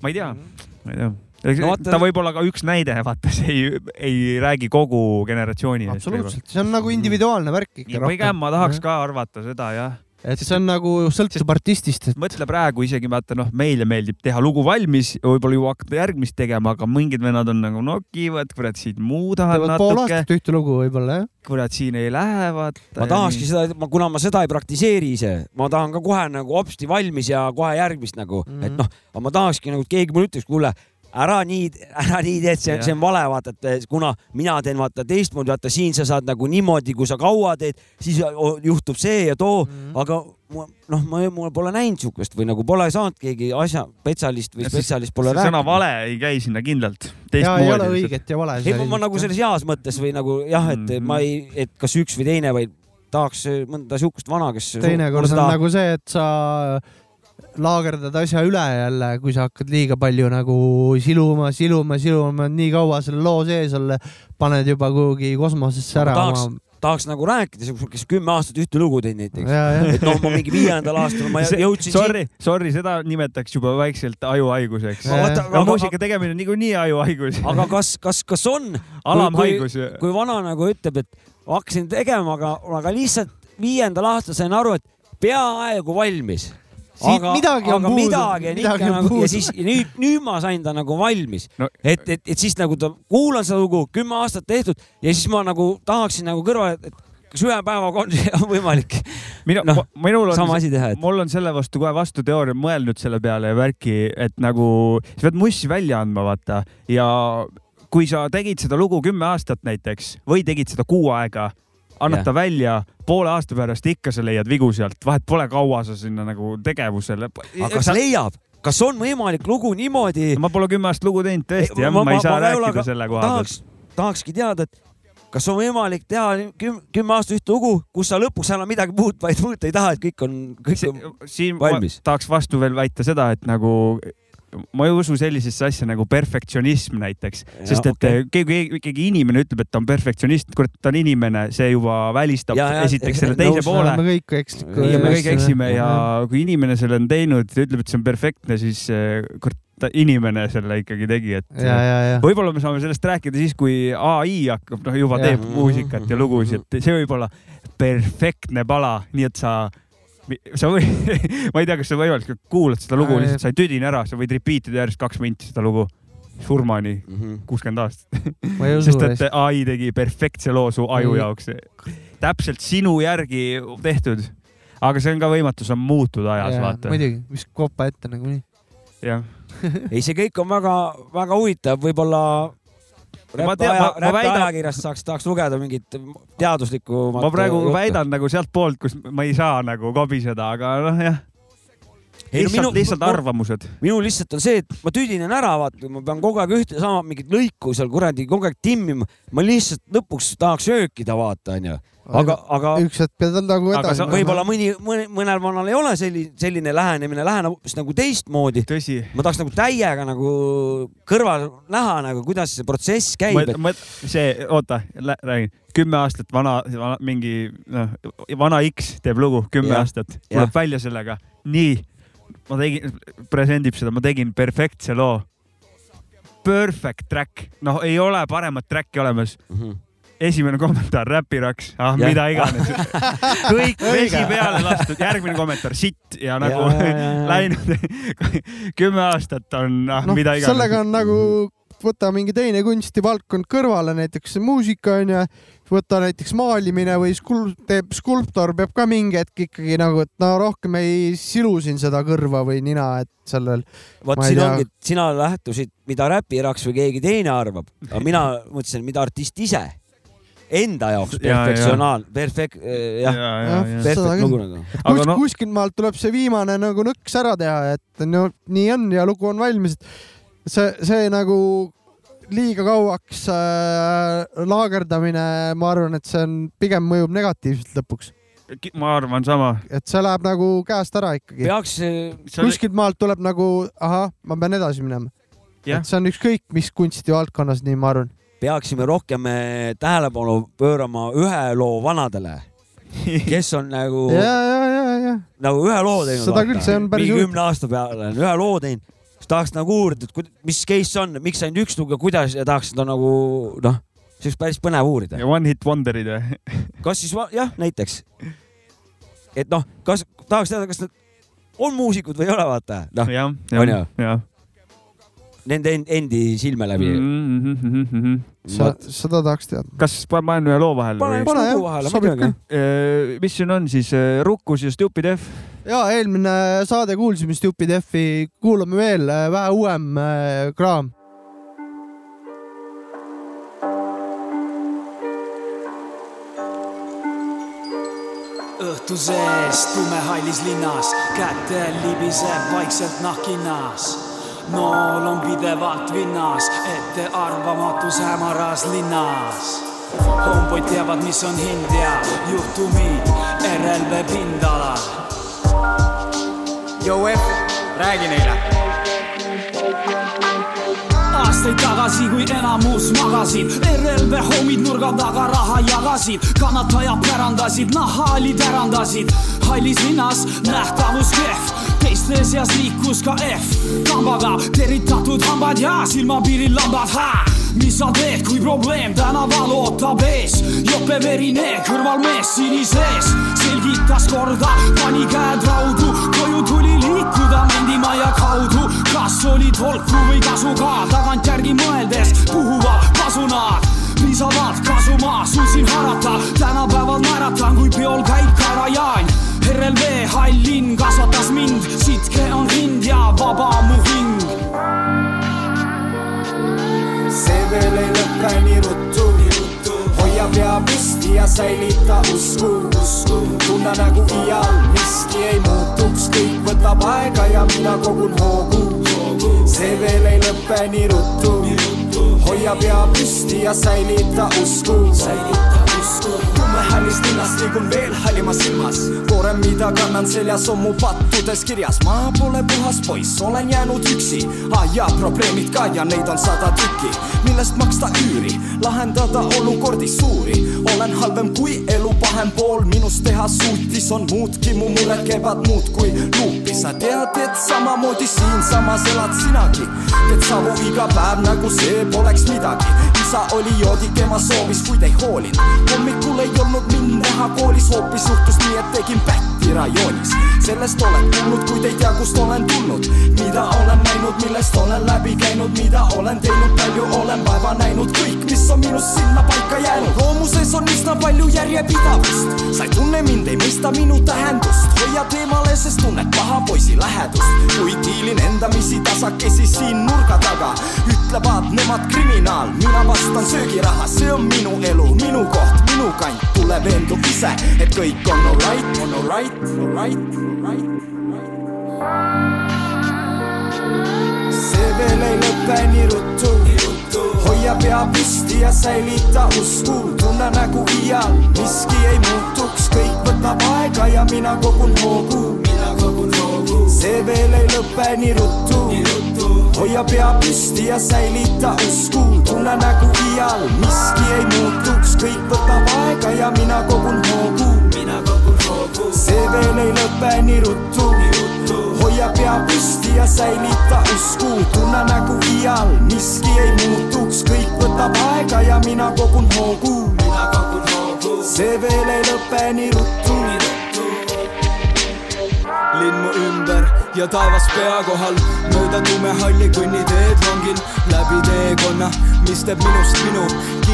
ma ei tea, ma ei tea No vaata- ta võib olla ka üks näide, vaata, see ei, ei räägi kogu generatsiooni eest. absoluutselt, see on nagu individuaalne värk ikka. pigem ma tahaks. ka arvata seda jah. Et see on nagu sõltub artistist, et mõtle praegu isegi vaata noh, meile meeldib teha lugu valmis, võib-olla juba hakata järgmist tegema, aga mingid vennad on nagu nokivad, kurat siin muudavad teevad pool natuke, aastat ühte lugu võib-olla jah. kurat siin ei lähe, vaata. ma tahakski seda, ma, kuna ma seda ei praktiseeri ise, ma tahan ka kohe nagu hopsti valmis ja kohe järgmist nagu mm, Mhm. -hmm. et noh, aga ma tahakski nagu, et keegi mulle ütleks, kuule, ära nii, ära nii tee, et see see on vale, vaata, et kuna mina teen vaata teistmoodi, vaata siin sa saad nagu niimoodi, kui sa kaua teed, siis juhtub see ja too mm. -hmm. aga mu- noh, ma, mul pole näinud siukest või nagu pole saanud keegi asja, spetsialist või spetsialist pole see sõna rääkinud. vale ei käi sinna kindlalt. ja ei ole õiget ja vale. ei, ma, ma nagu selles heas mõttes või nagu jah, et mm. -hmm. ma ei, et kas üks või teine, vaid tahaks mõnda siukest vana, kes. teinekord on nagu see, et sa laagerdad asja üle jälle, kui sa hakkad liiga palju nagu siluma, siluma, siluma nii kaua selle loo sees olla, paned juba kuhugi kosmosesse ära tahaks- oma tahaks nagu rääkida, kes kümme aastat ühte lugu teinud näiteks. et noh, ma mingi viiendal aastal ma See- jõudsin Sorry, sorry, seda nimetaks juba vaikselt ajuhaiguseks. Aga- muusika tegemine on niikuinii ajuhaigus. aga kas, kas, kas on, alamhaigus. kui vana nagu ütleb, et hakkasin tegema, aga, aga lihtsalt viiendal aastal sain aru, et peaaegu valmis. Siit midagi on aga puudu, midagi on ikka nagu ja siis ja nüüd, nüüd ma sain ta nagu valmis. No- et, et, et siis nagu ta, kuulan seda lugu, kümme aastat tehtud ja siis ma nagu tahaksin nagu kõrvale, et kas ühe päevaga on on võimalik? Minu no,, minul on sama asi teha, et mul on selle vastu kohe vastuteooria mõelnud selle peale ja värki, et nagu sa pead mussi välja andma, vaata. Ja kui sa tegid seda lugu kümme aastat näiteks või tegid seda kuu aega, annad ta välja, poole aasta pärast ikka sa leiad vigu sealt, vahet pole, kaua sa sinna nagu tegevusele. aga kas leiab, kas on võimalik lugu niimoodi, ma pole kümme aastat lugu teinud tõesti jah, ma ei saa rääkida selle koha pealt. tahaks, tahakski teada, et kas on võimalik teha küm, kümme aastat ühte lugu, kus sa lõpuks enam midagi muud, vaid muuta ei taha, et kõik on, kõik on siin ma valmis. tahaks vastu veel väita seda, et nagu ma ei usu sellisesse asja nagu perfektsionism näiteks, sest et okay. keegi, keegi inimene ütleb, et ta on perfektsionist, kurat, ta on inimene, see juba välistab Ja, ja, esiteks selle nõus, teise ja, poole me kõik ekslikud. ja me kõik eksime ja kui inimene selle on teinud ja ütleb, et see on perfektne, siis eh, kurat, ta- inimene selle ikkagi tegi, et ja, ja, ja. võib-olla me saame sellest rääkida siis, kui ai hakkab, noh, juba teeb muusikat ja lugusid, et see võib olla perfektne pala, nii et sa, sa või, ma ei tea, kas see on võimalik, kuulad seda lugu, Ai, lihtsalt sa ei tüdine ära, sa võid repeat ida järjest kaks minti seda lugu surmani, Mhm. kuuskümmend aastat. ma ei usu sest et ai tegi perfektse loo su aju Ei. jaoks, täpselt sinu järgi tehtud. aga see on ka võimatu, see on muutuda ajas, vaata. muidugi, mis kopa ette nagunii. jah, ei, see kõik on väga-väga huvitav, võib-olla Ma tean- ma- ma väidan- räppajakirjast saaks, tahaks lugeda mingit teaduslikku. ma praegu väidan nagu sealt poolt, kus ma ei saa nagu kobiseda, aga noh, jah, Ei, no lihtsalt minu-, lihtsalt arvamused. minul lihtsalt on see, et ma tüdinen ära, vaata, ma pean kogu aeg ühte sama mingit lõiku seal kuradi kogu aeg timmima. ma lihtsalt lõpuks tahaks öökida, vaata, onju. aga, aga üks hetk pead nagu edasi sa- võib-olla mõni, mõni, mõnel vanal ei ole selline, selline lähenemine, läheneb hoopis nagu teistmoodi. tõsi. ma tahaks nagu täiega nagu kõrval näha nagu, kuidas see protsess käib, et ma, see, oota, räägin, kümme aastat vana, vana, mingi noh, vana X teeb lugu, kümme Jah. aastat, tuleb välja sellega, nii, ma tegin, presendib seda, ma tegin perfektse loo. Perfect track, noh, ei ole paremat track'i olemas. Mhm. Esimene kommentaar, räpiraks, ah Jah. mida iganes. kõik vesi peale lastud, järgmine kommentaar, sitt ja nagu Ja, ja, ja, ja. läinud kümme aastat on, ah noh mida, iganes. sellega on nagu, võta mingi teine kunstivaldkond kõrvale, näiteks muusika onju, võta näiteks maalimine või skul-, teeb skulptor peab ka mingi hetk ikkagi nagu, et no rohkem ei silu siin seda kõrva või nina, et sellel. vot siin tea. ongi, sina lähtusid, mida räpiraks või keegi teine arvab, aga mina mõtlesin, mida artist ise enda jaoks Ja, ja. perfektsionaal, perfekt, jah, ja, ja, ja. Perfekt lugu nagu. Aga kus, no- kuskilt maalt tuleb see viimane nagu nõks ära teha, et no nii on ja lugu on valmis, et see, see nagu liiga kauaks äh, laagerdamine, ma arvan, et see on pigem mõjub negatiivselt lõpuks, ma arvan sama. et see läheb nagu käest ära ikkagi. peaks, kuskilt maalt tuleb nagu ahah, ma pean edasi minema. Et see on ükskõik mis kunstivaldkonnas, nii ma arvan. Peaksime rohkem eh, tähelepanu pöörama ühe loo vanadele, kes on nagu, ja, ja, ja, ja nagu ühe loo teinud. Seda küll, see on päris huvitav. kümne aasta peale on ühe loo teinud, siis tahaks nagu uurida, et mis case on, miks ainult üks lugu ja kuidas ja tahaks seda nagu noh, see oleks päris põnev uurida. ja One Hit Wonderid või? kas siis jah, näiteks, et noh, kas tahaks teada, kas nad on muusikud või ei ole, vaata, noh, jah, nende en- endi silme läbi mm.. sa, seda tahaks teada. kas pa- panen ühe loo vahele pane Pane, jah, vahele, sobib muidugi. Eh, mis siin on siis, Rukkus ja Stupid F? ja eelmine saade kuulsime Stupid F-i, kuulame veel äh, vähe uuem äh, kraam. õhtuses tumehallis linnas, kätel libiseb vaikselt nahkhinnas. Nool on pidevalt vinnas, ettearvamatus hämaras linnas. homboid teavad, mis on hind ja juhtumid RLV pindalal. Joe F, räägi neile. aastaid tagasi, kui enamus magasid. RLV homid nurga taga raha jagasid, kannatajad pärandasid, nahaalid ärandasid. hallis linnas nähtavus kehv, teiste seas liikus ka F. kambaga teritatud hambad ja silmapiiril lambad, mis sa teed, kui probleem tänaval ootab ees? jope verine kõrvalmees sinisees, selgitas korda, pani käed raudu, koju tuli liikuda mendimaja kaudu. kas oli tolku või kasu ka, tagantjärgi mõeldes puhuvad pasunad piisavalt kasuma, suutsin harata, tänapäeval naeratan, kui peol käib Karajaan. RLV hall linn kasvatas mind, sitke on hind ja vaba mu hing. see veel ei lõpe nii ruttu, hoia pea püsti ja säilita usku, usku, tunne nagu iial miski ei muutuks, kõik võtab aega ja mina kogun hoogu, see veel ei lõpe nii ruttu, hoia pea püsti ja säilita usku, säilita usku. Tumehallist linnast liigun veel hallimas ilmas, koorem, mida kannan seljas, on mu pattudes kirjas, ma pole puhas poiss, olen jäänud üksi. Ah,. ja probleemid ka ja neid on sada tükki, millest maksta üüri, lahendada olukordi suuri, olen halvem kui elu pahem pool. Minust teha suutis, on muudki, mu mured käivad muudkui luupi, sa tead, et samamoodi siinsamas elad sinagi, teed savu iga päev nagu see poleks midagi, isa oli joodik, ema soovis, kuid ei hoolinud, hommikul ei olnud mind näha koolis, hoopis juhtus nii, et tegin pätti rajoonis, sellest oled kuulnud, kuid ei tea, kust olen tulnud, mida olen näinud, millest olen läbi käinud, mida olen teinud, palju olen vaeva näinud, kõik, mis on minust sinna paika jäänud, loomuses on üsna palju järjepidavust, sa ei tunne mind, ei mõista minu tähendust, hoiad eemale, sest tunned paha poisi lähedust, kui diilin endamisi tasakesi siin nurga taga, ütlevad nemad kriminaal, mina vastan söögiraha, see on minu elu, minu koht, minu kant, tule veendu ise, et kõik on alright, on alright, alright, alright, alright. see veel ei lõpe nii ruttu, hoia pea püsti ja säilita usku, tunne nagu iial miski ei muutuks, kõik võtab aega ja mina kogun hoogu, mina kogun hoogu, see veel ei lõpe nii ruttu, hoia pea püsti ja säilita usku, tunne nagu iial miski ei muutuks, kõik võtab aega ja mina kogun hoogu, mina kogun hoogu, see veel ei lõpe nii ruttu, hoia pea püsti ja säilita usku, tunne nagu iial miski ei muutuks, kõik võtab aega ja mina kogun hoogu, mina kogun hoogu, see veel ei lõpe nii ruttu, nii ruttu. Linn mu ümber ja taevas pea kohal, mööda tumehalli kõnniteed rongin läbi teekonna, mis teeb minust minu,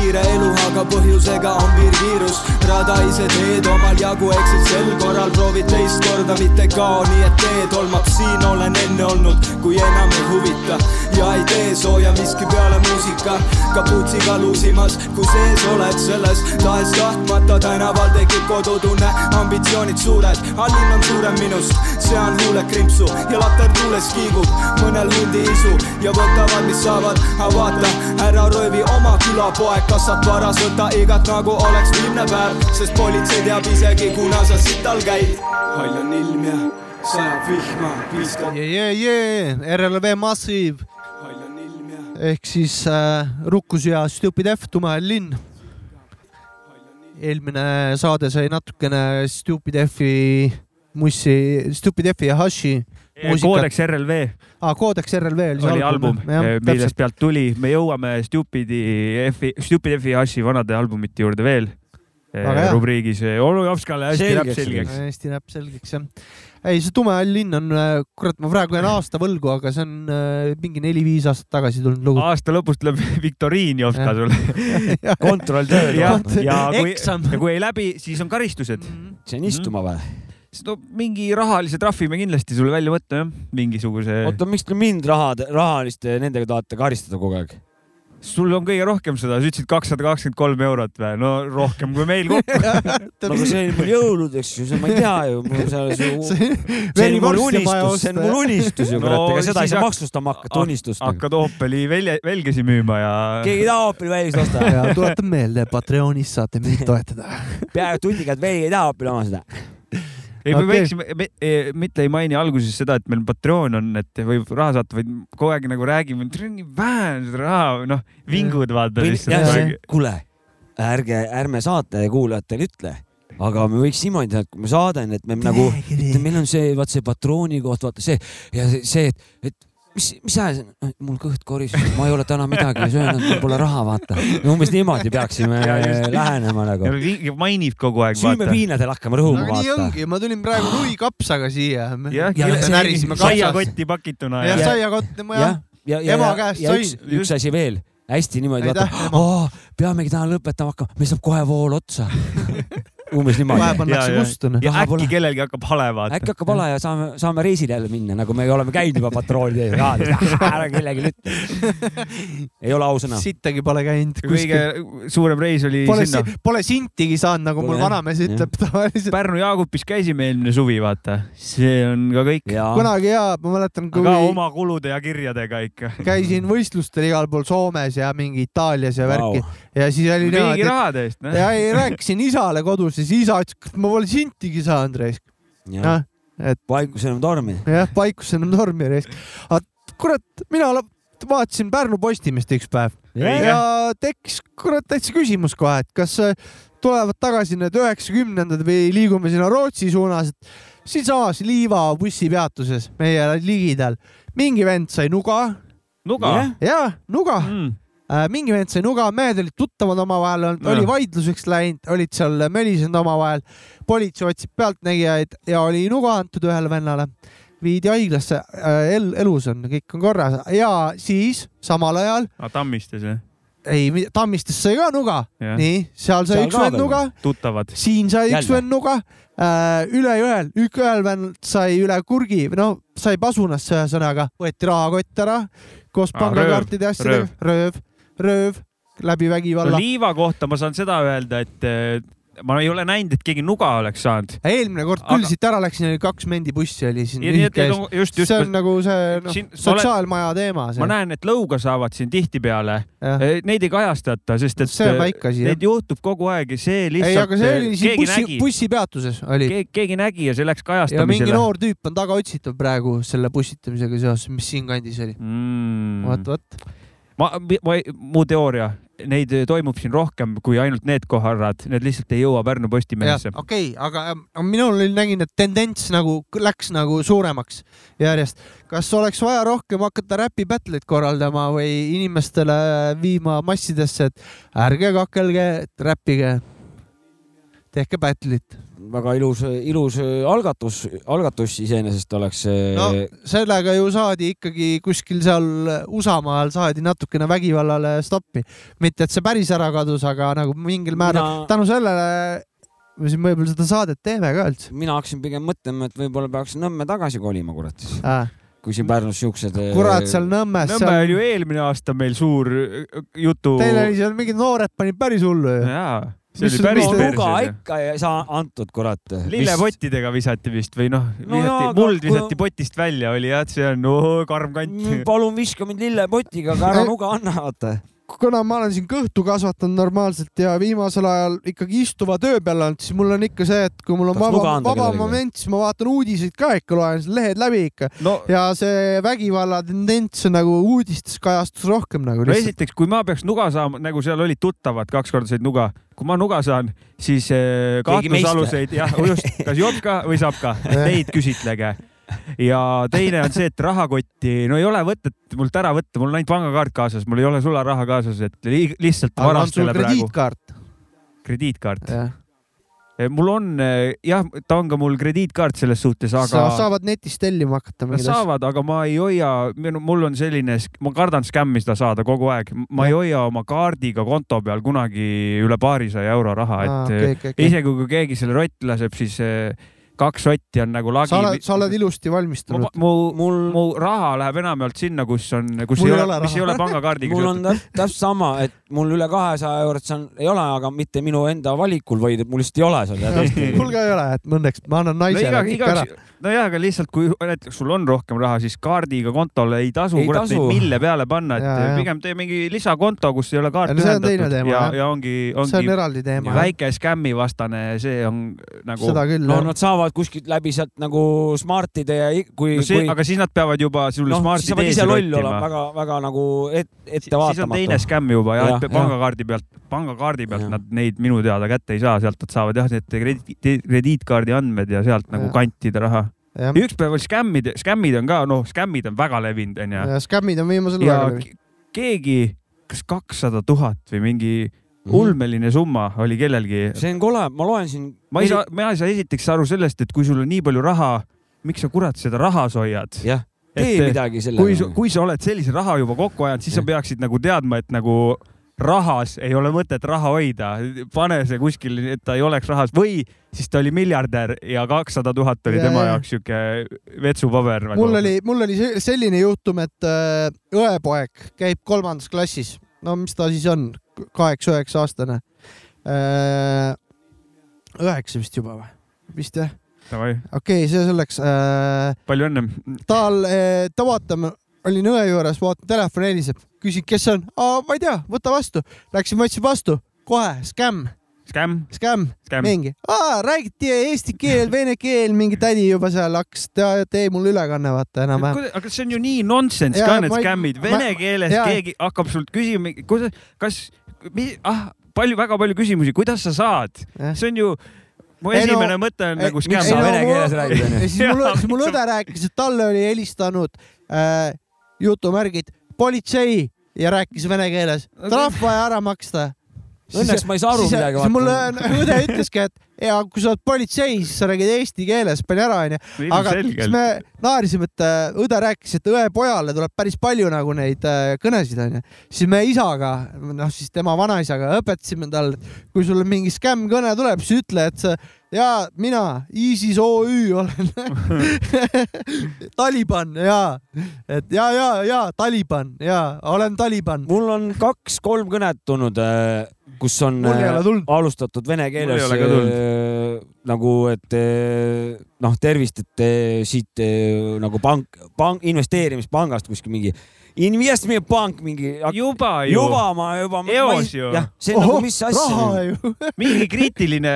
kiire elu, aga põhjusega on piirkiirus, rada ise teed omal jagu, eksid sel korral, proovid teist korda, mitte kao, nii et tee tolmab, siin. Olen enne olnud, kui enam ei huvita. Ja ei tee sooja miski peale muusika, kapuutsiga luusimas, kui sees oled selles, tahes-tahtmata tänaval tekib kodutunne, ambitsioonid suured, allinn on suurem minust, sean huuled krimpsu ja later tuules kiigub. Mõnel hundi isu ja võtavad, mis saavad, aga vaata, ära röövi oma külapoeg, kasvab varas, võta igat nagu oleks viimne päev, sest politsei teab isegi, kuna sa sital käid. hall on ilm ja sajab vihma, viskab jee, jee, RLV Massive hall on ilm ja ehk siis äh, Rukkus ja Stupid F, Tumehall linn. eelmine saade sai natukene Stupid F-i mussi, Stupid F-i ja Hashi koodeks RLV ah, Codex RLV oli see oli album, millest pealt tuli, me jõuame Stupidi F-i, Stupid F-i Hashi vanade albumite juurde veel. Hea. rubriigis onu Jopskale hästi läheb selgeks. hästi näeb selgeks jah. ei, see Tumehall linn on, kurat, ma praegu jään aasta võlgu, aga see on äh, mingi neli-viis aastat tagasi tulnud lugu. aasta lõpus tuleb viktoriin Jopska sulle. kontroll tööl, ja, ja kui, ja kui ei läbi, siis on karistused. see on istuma või? No mingi rahalise trahvi me kindlasti sulle välja võtta jah, mingisuguse. oota, miks te mind raha, rahaliste nendega tahate karistada kogu aeg? sul on kõige rohkem seda, sa ütlesid kakssada kakskümmend kolm eurot või? no rohkem kui meil kokku. no aga see oli mul jõuludeks ju, see ma ei tea ju, mul seal ju. see on veri mul unistus, see on mul unistus ju No kurat, ega seda ei saa maksustama hakata unistust. hakkad Opeli velje, velgesi müüma ja. keegi ei taha Opel välist osta. ja tuletan meelde, Patreonis saate meid toetada. peaaegu tundiga, et veidi ei taha Opel oma seda. ei, me Okei. võiksime, mitte ei maini alguses seda, et meil Patreon on, et võib raha saata, vaid kogu aeg nagu räägime, et nii vähe on seda raha, noh, vingud vaata lihtsalt. kuule, ärge, ärme saate kuulajatele ütle, aga me võiks niimoodi teha, et kui me saadan, et me nagu, et meil on see, vaat see patrooni koht, vaata see ja see- see, et, et mis, mis hääl see on, mul kõht koriseb, ma ei ole täna midagi söönud, mul pole raha, vaata. umbes niimoodi peaksime lähenema nagu. mainib kogu aeg, süüme piinadel hakkame rõhuma, nii vaata. ongi, ma tulin praegu siia. Ja see- närisime katsas. saiakotti pakituna jah, ja saiakott tema jah ja, ja, ema ja, käest ja üks, üks asi veel, hästi niimoodi, vaata peamegi täna lõpetama hakkama, meil saab kohe vool otsa. umbes niimoodi. pannakse Ja, ja. kustu. noh. ja äkki pole. kellelgi hakkab hale vaata. äkki hakkab vale ja saame, saame reisile jälle minna, nagu me oleme käinud juba patroonide ees. ära kellelegi ütle. ei ole ausõna. sittagi pole käinud kõige suurem reis oli Pole sinna, pole sintigi saanud, nagu mul Pole, jah. vanamees ütleb tavaliselt. Pärnu Jaagupis käisime eelmine suvi, vaata, see on ka kõik, kunagi ja ma mäletan, kui aga oma kulude ja kirjadega ikka. käisin võistlustel igal pool Soomes ja mingi Itaalias ja värki Vau. ja siis oli riigi niimoodi, rahade eest, noh. ja ei rääkisin isale kodus siis isa ütles, et ma pole sintigi saanud raisk. noh, et vaikus enam tormi. jah, paikus enam normi raisk. aga kurat, mina vaatasin Pärnu Postimist üks päev Õige. ja tekkis kurat täitsa küsimus kohe, et kas äh, tulevad tagasi need üheksakümnendad või liigume sinna Rootsi suunas, et siinsamas Liiva bussipeatuses meie ligidal mingi vend sai nuga nuga. ja nuga Mm. äh,, mingi vend sai nuga, mehed olid tuttavad omavahel olnud, oli vaidluseks läinud, olid seal mölisenud omavahel. politsei otsib pealtnägijaid ja oli nuga antud ühele vennale, viidi haiglasse äh,, el-, elus on, kõik on korras. Ja siis samal ajal Tammistes jah, ei, Tammistes sai ka nuga, nii, seal sai Seal üks vend nuga, siin sai üks Jälle. vend nuga. Äh,, üle jõel, üks ühel vend sai üle kurgi, no sai pasunasse ühesõnaga, võeti rahakott ära koos Aa, pangakaartide ja rööv, asjadega, rööv, rööv läbi no vägivalla. liiva kohta ma saan seda öelda, et eh, ma ei ole näinud, et keegi nuga oleks saanud. eelmine kord küll Aga- siit ära läksin, oli kaks mendibussi oli siin no see on nagu see noh sotsiaalmaja teema ma näen, et lõuga saavad siin tihtipeale, jah, neid ei kajastata, sest et see on väike asi neid. juhtub kogu aeg ja see ei, lihtsalt, aga see oli siin bussi, bussipeatuses oli keegi, keegi nägi ja see läks ja mingi kajastamisele. noor tüüp on tagaotsitav praegu selle bussitamisega seoses, mis siinkandis oli. Mm. vot, vot. Ma, ma, mu teooria, neid toimub siin rohkem kui ainult need koharad, need lihtsalt ei jõua Pärnu Postimehesse. okei okay,, aga minul oli, nägin, et tendents nagu läks nagu suuremaks järjest. kas oleks vaja rohkem hakata räpi battle'id korraldama või inimestele viima massidesse, et ärge kakelge, räppige, tehke battle'it. väga ilus, ilus algatus, algatus iseenesest oleks see no sellega ju saadi ikkagi kuskil seal Usamaal saadi natukene vägivallale stoppi, mitte et see päris ära kadus, aga nagu mingil määral Mina- tänu sellele me siin võib-olla seda saadet teeme ka üldse mina hakkasin pigem mõtlema, et võib-olla peaks Nõmme tagasi kolima, kurat siis. äh.. kui siin Pärnus siuksed. kurat, seal Nõmmes, Nõmme oli seal ju eelmine aasta meil suur äh, jutu. teil oli seal mingid noored panid päris hullu ju. jaa, see Mis oli päris perses. ikka ei saa antud, kurat. lillepottidega visati vist või noh, No visati, aga muld kui- visati potist välja, oli jah, et see on oh, karm kant. palun viska mind lillepotiga, aga ära nuga anna, vaata. Kuna ma olen siin kõhtu kasvatanud normaalselt ja viimasel ajal ikkagi istuva töö peal olnud, siis mul on ikka see, et kui mul on Tahaks vaba vaba moment, siis ma vaatan uudiseid ka ikka, loen lehed läbi ikka no ja see vägivalla tendents on nagu uudistes kajastus rohkem nagu no lihtsalt. esiteks, kui ma peaks nuga saama, nagu seal olid tuttavad, kaks korda said nuga, kui ma nuga saan, siis eh, kahtlusaluseid, jah, just, kas job ka või saab ka, neid küsitlege. Ja teine on see, et rahakotti, no ei ole võtet mult ära võtta, mul on ainult pangakaart kaasas, mul ei ole sularaha kaasas, et li lihtsalt varastele praegu. krediitkaart? krediitkaart. jah, mul on, jah, ta on ka mul krediitkaart selles suhtes, aga sa saavad netist tellima hakata saavad, aga ma ei hoia, mul on selline, ma kardan skämmi seda saada kogu aeg, ma ei hoia oma kaardiga konto peal kunagi üle paarisaja euro raha, et okei, okei, okei. isegi kui keegi selle rotti laseb, siis eh, kaks sotti on nagu lagi. sa oled, sa oled ilusti valmistunud. mu, mul, mu raha läheb enamjaolt sinna, kus on, kus Mul ei ole ole, mis ei ole pangakaardiga mul on täpselt sama, et mul üle kahesaja eurot seal ei ole, aga mitte minu enda valikul, vaid mul lihtsalt ei ole seal ja tõesti. mul ka ei ole, et õnneks ma annan no naisele iga, ikka ära. nojah, aga lihtsalt kui näiteks sul on rohkem raha, siis kaardiga kontole ei tasu Ei kurat tasu. neid mille peale panna, et Jaa, jaa. pigem tee mingi lisakonto, kus ei ole kaart Ja no on ühendatud teema, ja ja ongi, see on ongi eraldi teema. väike skämmi vastane, see on nagu seda küll, no jah. nad saavad kuskilt läbi sealt nagu Smartide ja kui no kui aga siis nad peavad juba sulle Smarti siis sa pead ise teesi loll olema, rottima. väga, väga nagu et, siis on ettevaatamatu. teine skämm juba ja, Jah, et pangakaardi pealt, pangakaardi pealt Jah. nad neid minu teada kätte ei saa, sealt nad saavad jah, need krediit- krediitkaardi andmed ja sealt nagu Jah. kantida raha. jah, üks päev oli skämmid, skämmid on ka, noh, skämmid on väga levinud, onju. ja skämmid on viimasel ja ajal. ke- keegi, kas kakssada tuhat või mingi. Ulmeline summa oli kellelgi. see on kole, ma loen siin. ma ei saa, mina ei saa esiteks aru sellest, et kui sul on nii palju raha, miks sa kurat seda rahas hoiad? jah, tee Et- midagi sellega. kui, kui sa oled sellise raha juba kokku ajanud, siis sa Jah. peaksid nagu teadma, et nagu rahas ei ole mõtet raha hoida, pane see kuskil, et ta ei oleks rahas või siis ta oli miljardär ja kakssada tuhat oli Ja, tema ja. jaoks siuke vetsupaber nagu.. mul oli, mul oli se- selline juhtum, et äh, õepoeg käib kolmandas klassis, no mis ta siis on, kaheksa-üheksa aastane. üheksa vist juba või? vist jah, okei okay,, see selleks äh,. palju õnne. tal, ta vaatab, olin õe juures, vaatan telefon heliseb, küsin, kes see on, ma ei tea, võta vastu. Läksin, võtsin vastu, kohe skämm, Skämm, skämm, skämm. mingi, räägiti eesti keel, vene keel, mingi tädi juba seal hakkas, tee mulle ülekanne, vaata enam-vähem. aga see on ju nii nonsense ka need ma skämmid, ma- vene keeles jaa. keegi hakkab sult küsima, kuidas, kas, ah, palju, väga palju küsimusi, kuidas sa saad, Jah. see on ju, mu Ei no- esimene mõte on Ei, nagu miks skämm sa no vene keeles räägid, onju? ja siis mul siis mul õde rääkis, et talle oli helistanud äh, jutumärgid politsei ja rääkis vene keeles, trahv vaja ära maksta. Õnneks ma ei saa aru midagi, siis mulle õde ütleski, et ja kui sa oled politseis, sa räägid eesti keeles, pani ära onju. aga siis me naersime, et äh, õde rääkis, et õepojale tuleb päris palju nagu neid äh, kõnesid onju. siis me isaga, noh siis tema vanaisaga õpetasime talle, et kui sul mingi skämm-kõne tuleb, siis ütle, et sa ja mina, ISIS OÜ olen Taliban ja, et ja, ja, ja Taliban ja olen Taliban. mul on kaks-kolm kõnet tulnud, kus on äh, alustatud vene keeles nagu, et äh, noh, tervist, et äh, siit äh, nagu pank, pank, investeerimispangast kuskil mingi investmentpank mingi. juba ju, juba ma juba. Eos ju. jah, see on Ohoh, nagu mis asja mingi kriitiline,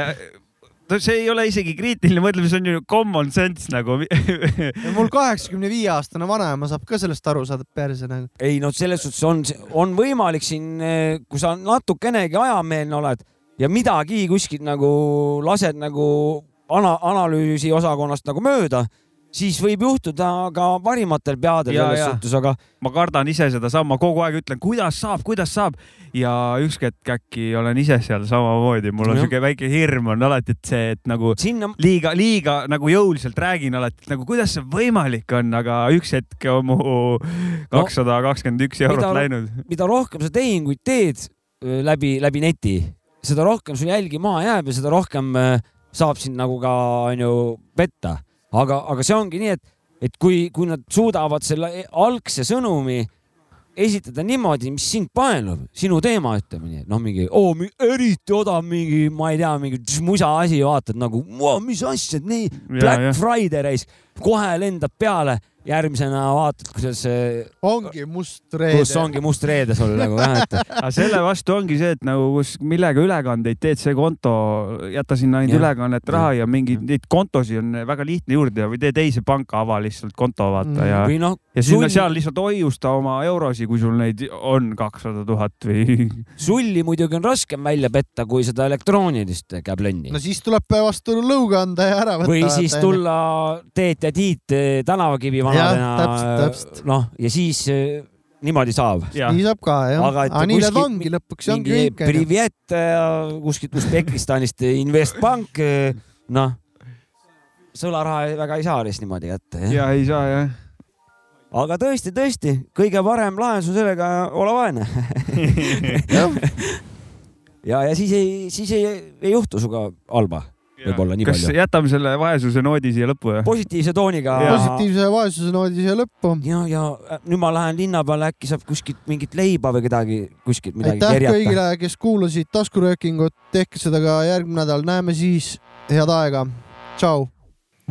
no see ei ole isegi kriitiline mõtlemine, see on ju common sense nagu. mul kaheksakümne viie aastane vanaema saab ka sellest aru saada perse nagu. ei no selles suhtes on, on võimalik siin, kui sa natukenegi ajameelne oled ja midagi kuskilt nagu lased nagu ana-, analüüsi osakonnast nagu mööda, siis võib juhtuda ka parimatel peadel Ja, selles ja. suhtes, aga ma kardan ise sedasama, kogu aeg ütlen, kuidas saab, kuidas saab ja üks hetk äkki olen ise seal samamoodi, mul on siuke väike hirm on alati, et see, et nagu sinna liiga, liiga nagu jõuliselt räägin alati, et nagu kuidas see võimalik on, aga üks hetk on mu kakssada kakskümmend üks eurot mida- läinud. mida rohkem sa tehinguid teed läbi, läbi neti, seda rohkem sul jälgi maha jääb ja seda rohkem öö, saab sind nagu ka onju petta. aga, aga see ongi nii, et, et kui, kui nad suudavad selle e- algse sõnumi esitada niimoodi, mis sind paelub, sinu teema, ütleme nii, et noh, mingi oo, eriti odav mingi, ma ei tea, mingi musa asi, vaatad nagu, mis asja, nii Black ja. Friday reis, kohe lendab peale, järgmisena vaatad, kuidas see, ongi must reede. kus ongi must reede sul nagu jah, et aga selle vastu ongi see, et nagu kus, millega ülekandeid teed, see konto, jäta sinna ainult ülekannet raha ja mingeid neid kontosid on väga lihtne juurde ja või tee teise panka, ava lihtsalt konto vaata ja, noh, ja sinna sulli- seal lihtsalt hoiusta oma eurosid, kui sul neid on kakssada tuhat või. sulli muidugi on raskem välja petta, kui seda elektroonilist käblönni no siis tuleb vastu lõuga anda ja ära võtta. või siis. tulla Teet ja Tiit eh, tänavakivi vanadena täpselt., noh ja siis eh, niimoodi saab. nii saab ka jah. Aga et need kuskilt ongi lõpuks, ongi mingi kõik. Privet äh, kuskilt Usbekistanist Investpank, noh, sõlaraha väga ei saa lihtsalt niimoodi kätte. ja ei saa jah. aga tõesti, tõesti, kõige parem lahendus on sellega ole vaene. ja, ja siis ei, siis ei, ei juhtu sinuga halba, võib-olla nii kas palju. jätame selle vaesuse noodi siia lõppu või? positiivse tooniga. Positiivse vaesuse noodi siia lõppu. ja, ja nüüd ma lähen linna peale, äkki saab kuskilt mingit leiba või kedagi kuskilt midagi aitäh kerjata. kõigile, kes kuulasid taskuröökingut, tehke seda ka järgmine nädal, näeme siis, head aega, tšau.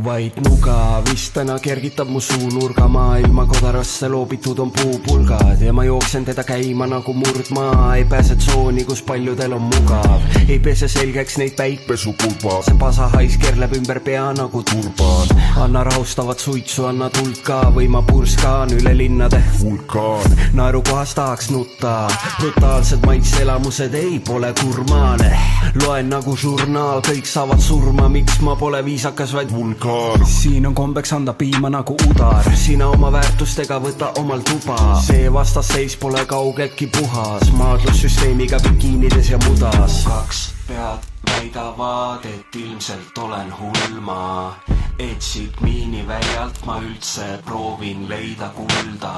Vaid nuga vist täna kergitab mu suunurga maailma kodarasse loobitud on puupulgad ja ma jooksen teda käima nagu murdmaa. Ei pääse tsooni kus paljudel on mugav. Ei pese selgeks neid päikpesupulba see pasahais kerleb ümber pea nagu turban. Anna rahustavat suitsu anna tuld ka või ma purskan üle linnade vulkaan naerukohas tahaks nutta. Brutaalsed maitseelamused ei pole gurmaane loen nagu žurnaal kõik saavad surma. Miks ma pole viisakas vaid vulkaan siin on kombeks anda piima nagu udar. Sina oma väärtustega võta omal tuba. See vastasseis pole kaugeltki puhas. Maadlussüsteemiga bikiinides ja mudas. Kaks pead väidavad et ilmselt olen hull ma et siit miiniväljalt ma üldse proovin leida kulda.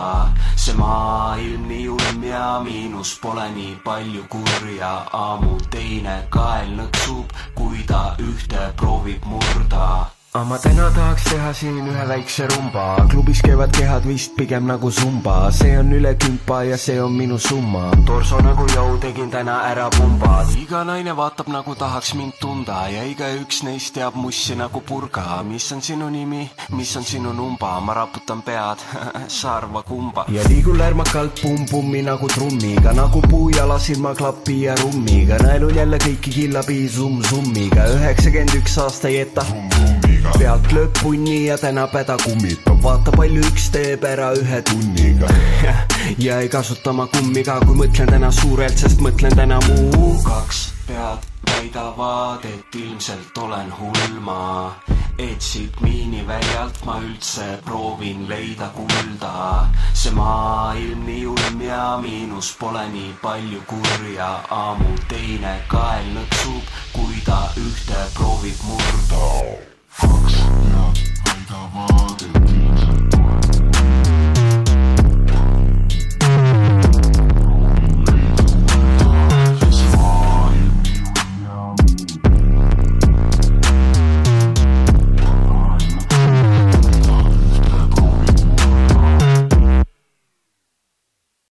See maailm nii julm ja miinus pole nii palju kurja. Ammu teine kael nõksub kui ta ühte proovib murda aga ma täna tahaks teha siin ühe väikse rumba. Klubis käivad kehad vist pigem nagu zumba. See on üle kümpa ja see on minu summa. Torso nagu jõu tegin täna ära pumbad iga naine vaatab nagu tahaks mind tunda ja igaüks neist teab mussi nagu purga. Mis on sinu nimi? Mis on sinu numba? Ma raputan pead. Sa arva kumba. Ja liigun lärmakalt pumm-pummi nagu trummiga. Nagu puujala silmaklapi ja rummiga. Naelun jälle kõiki killabi summ-summiga üheksakümmend üks aasta ei jäta pealt lööb punni ja täna päda kummitab, vaata palju üks teeb ära ühe tunniga. ja ei kasuta ma kummiga, kui mõtlen täna suurelt, sest mõtlen täna muu. kaks pead väidavad, et ilmselt olen hull ma, et siit miiniväljalt ma üldse proovin leida kulda. see maailm nii julm ja miinus pole nii palju kurja, ammu teine kael nõksub, kui ta ühte proovib murda kaks pead väidavad, et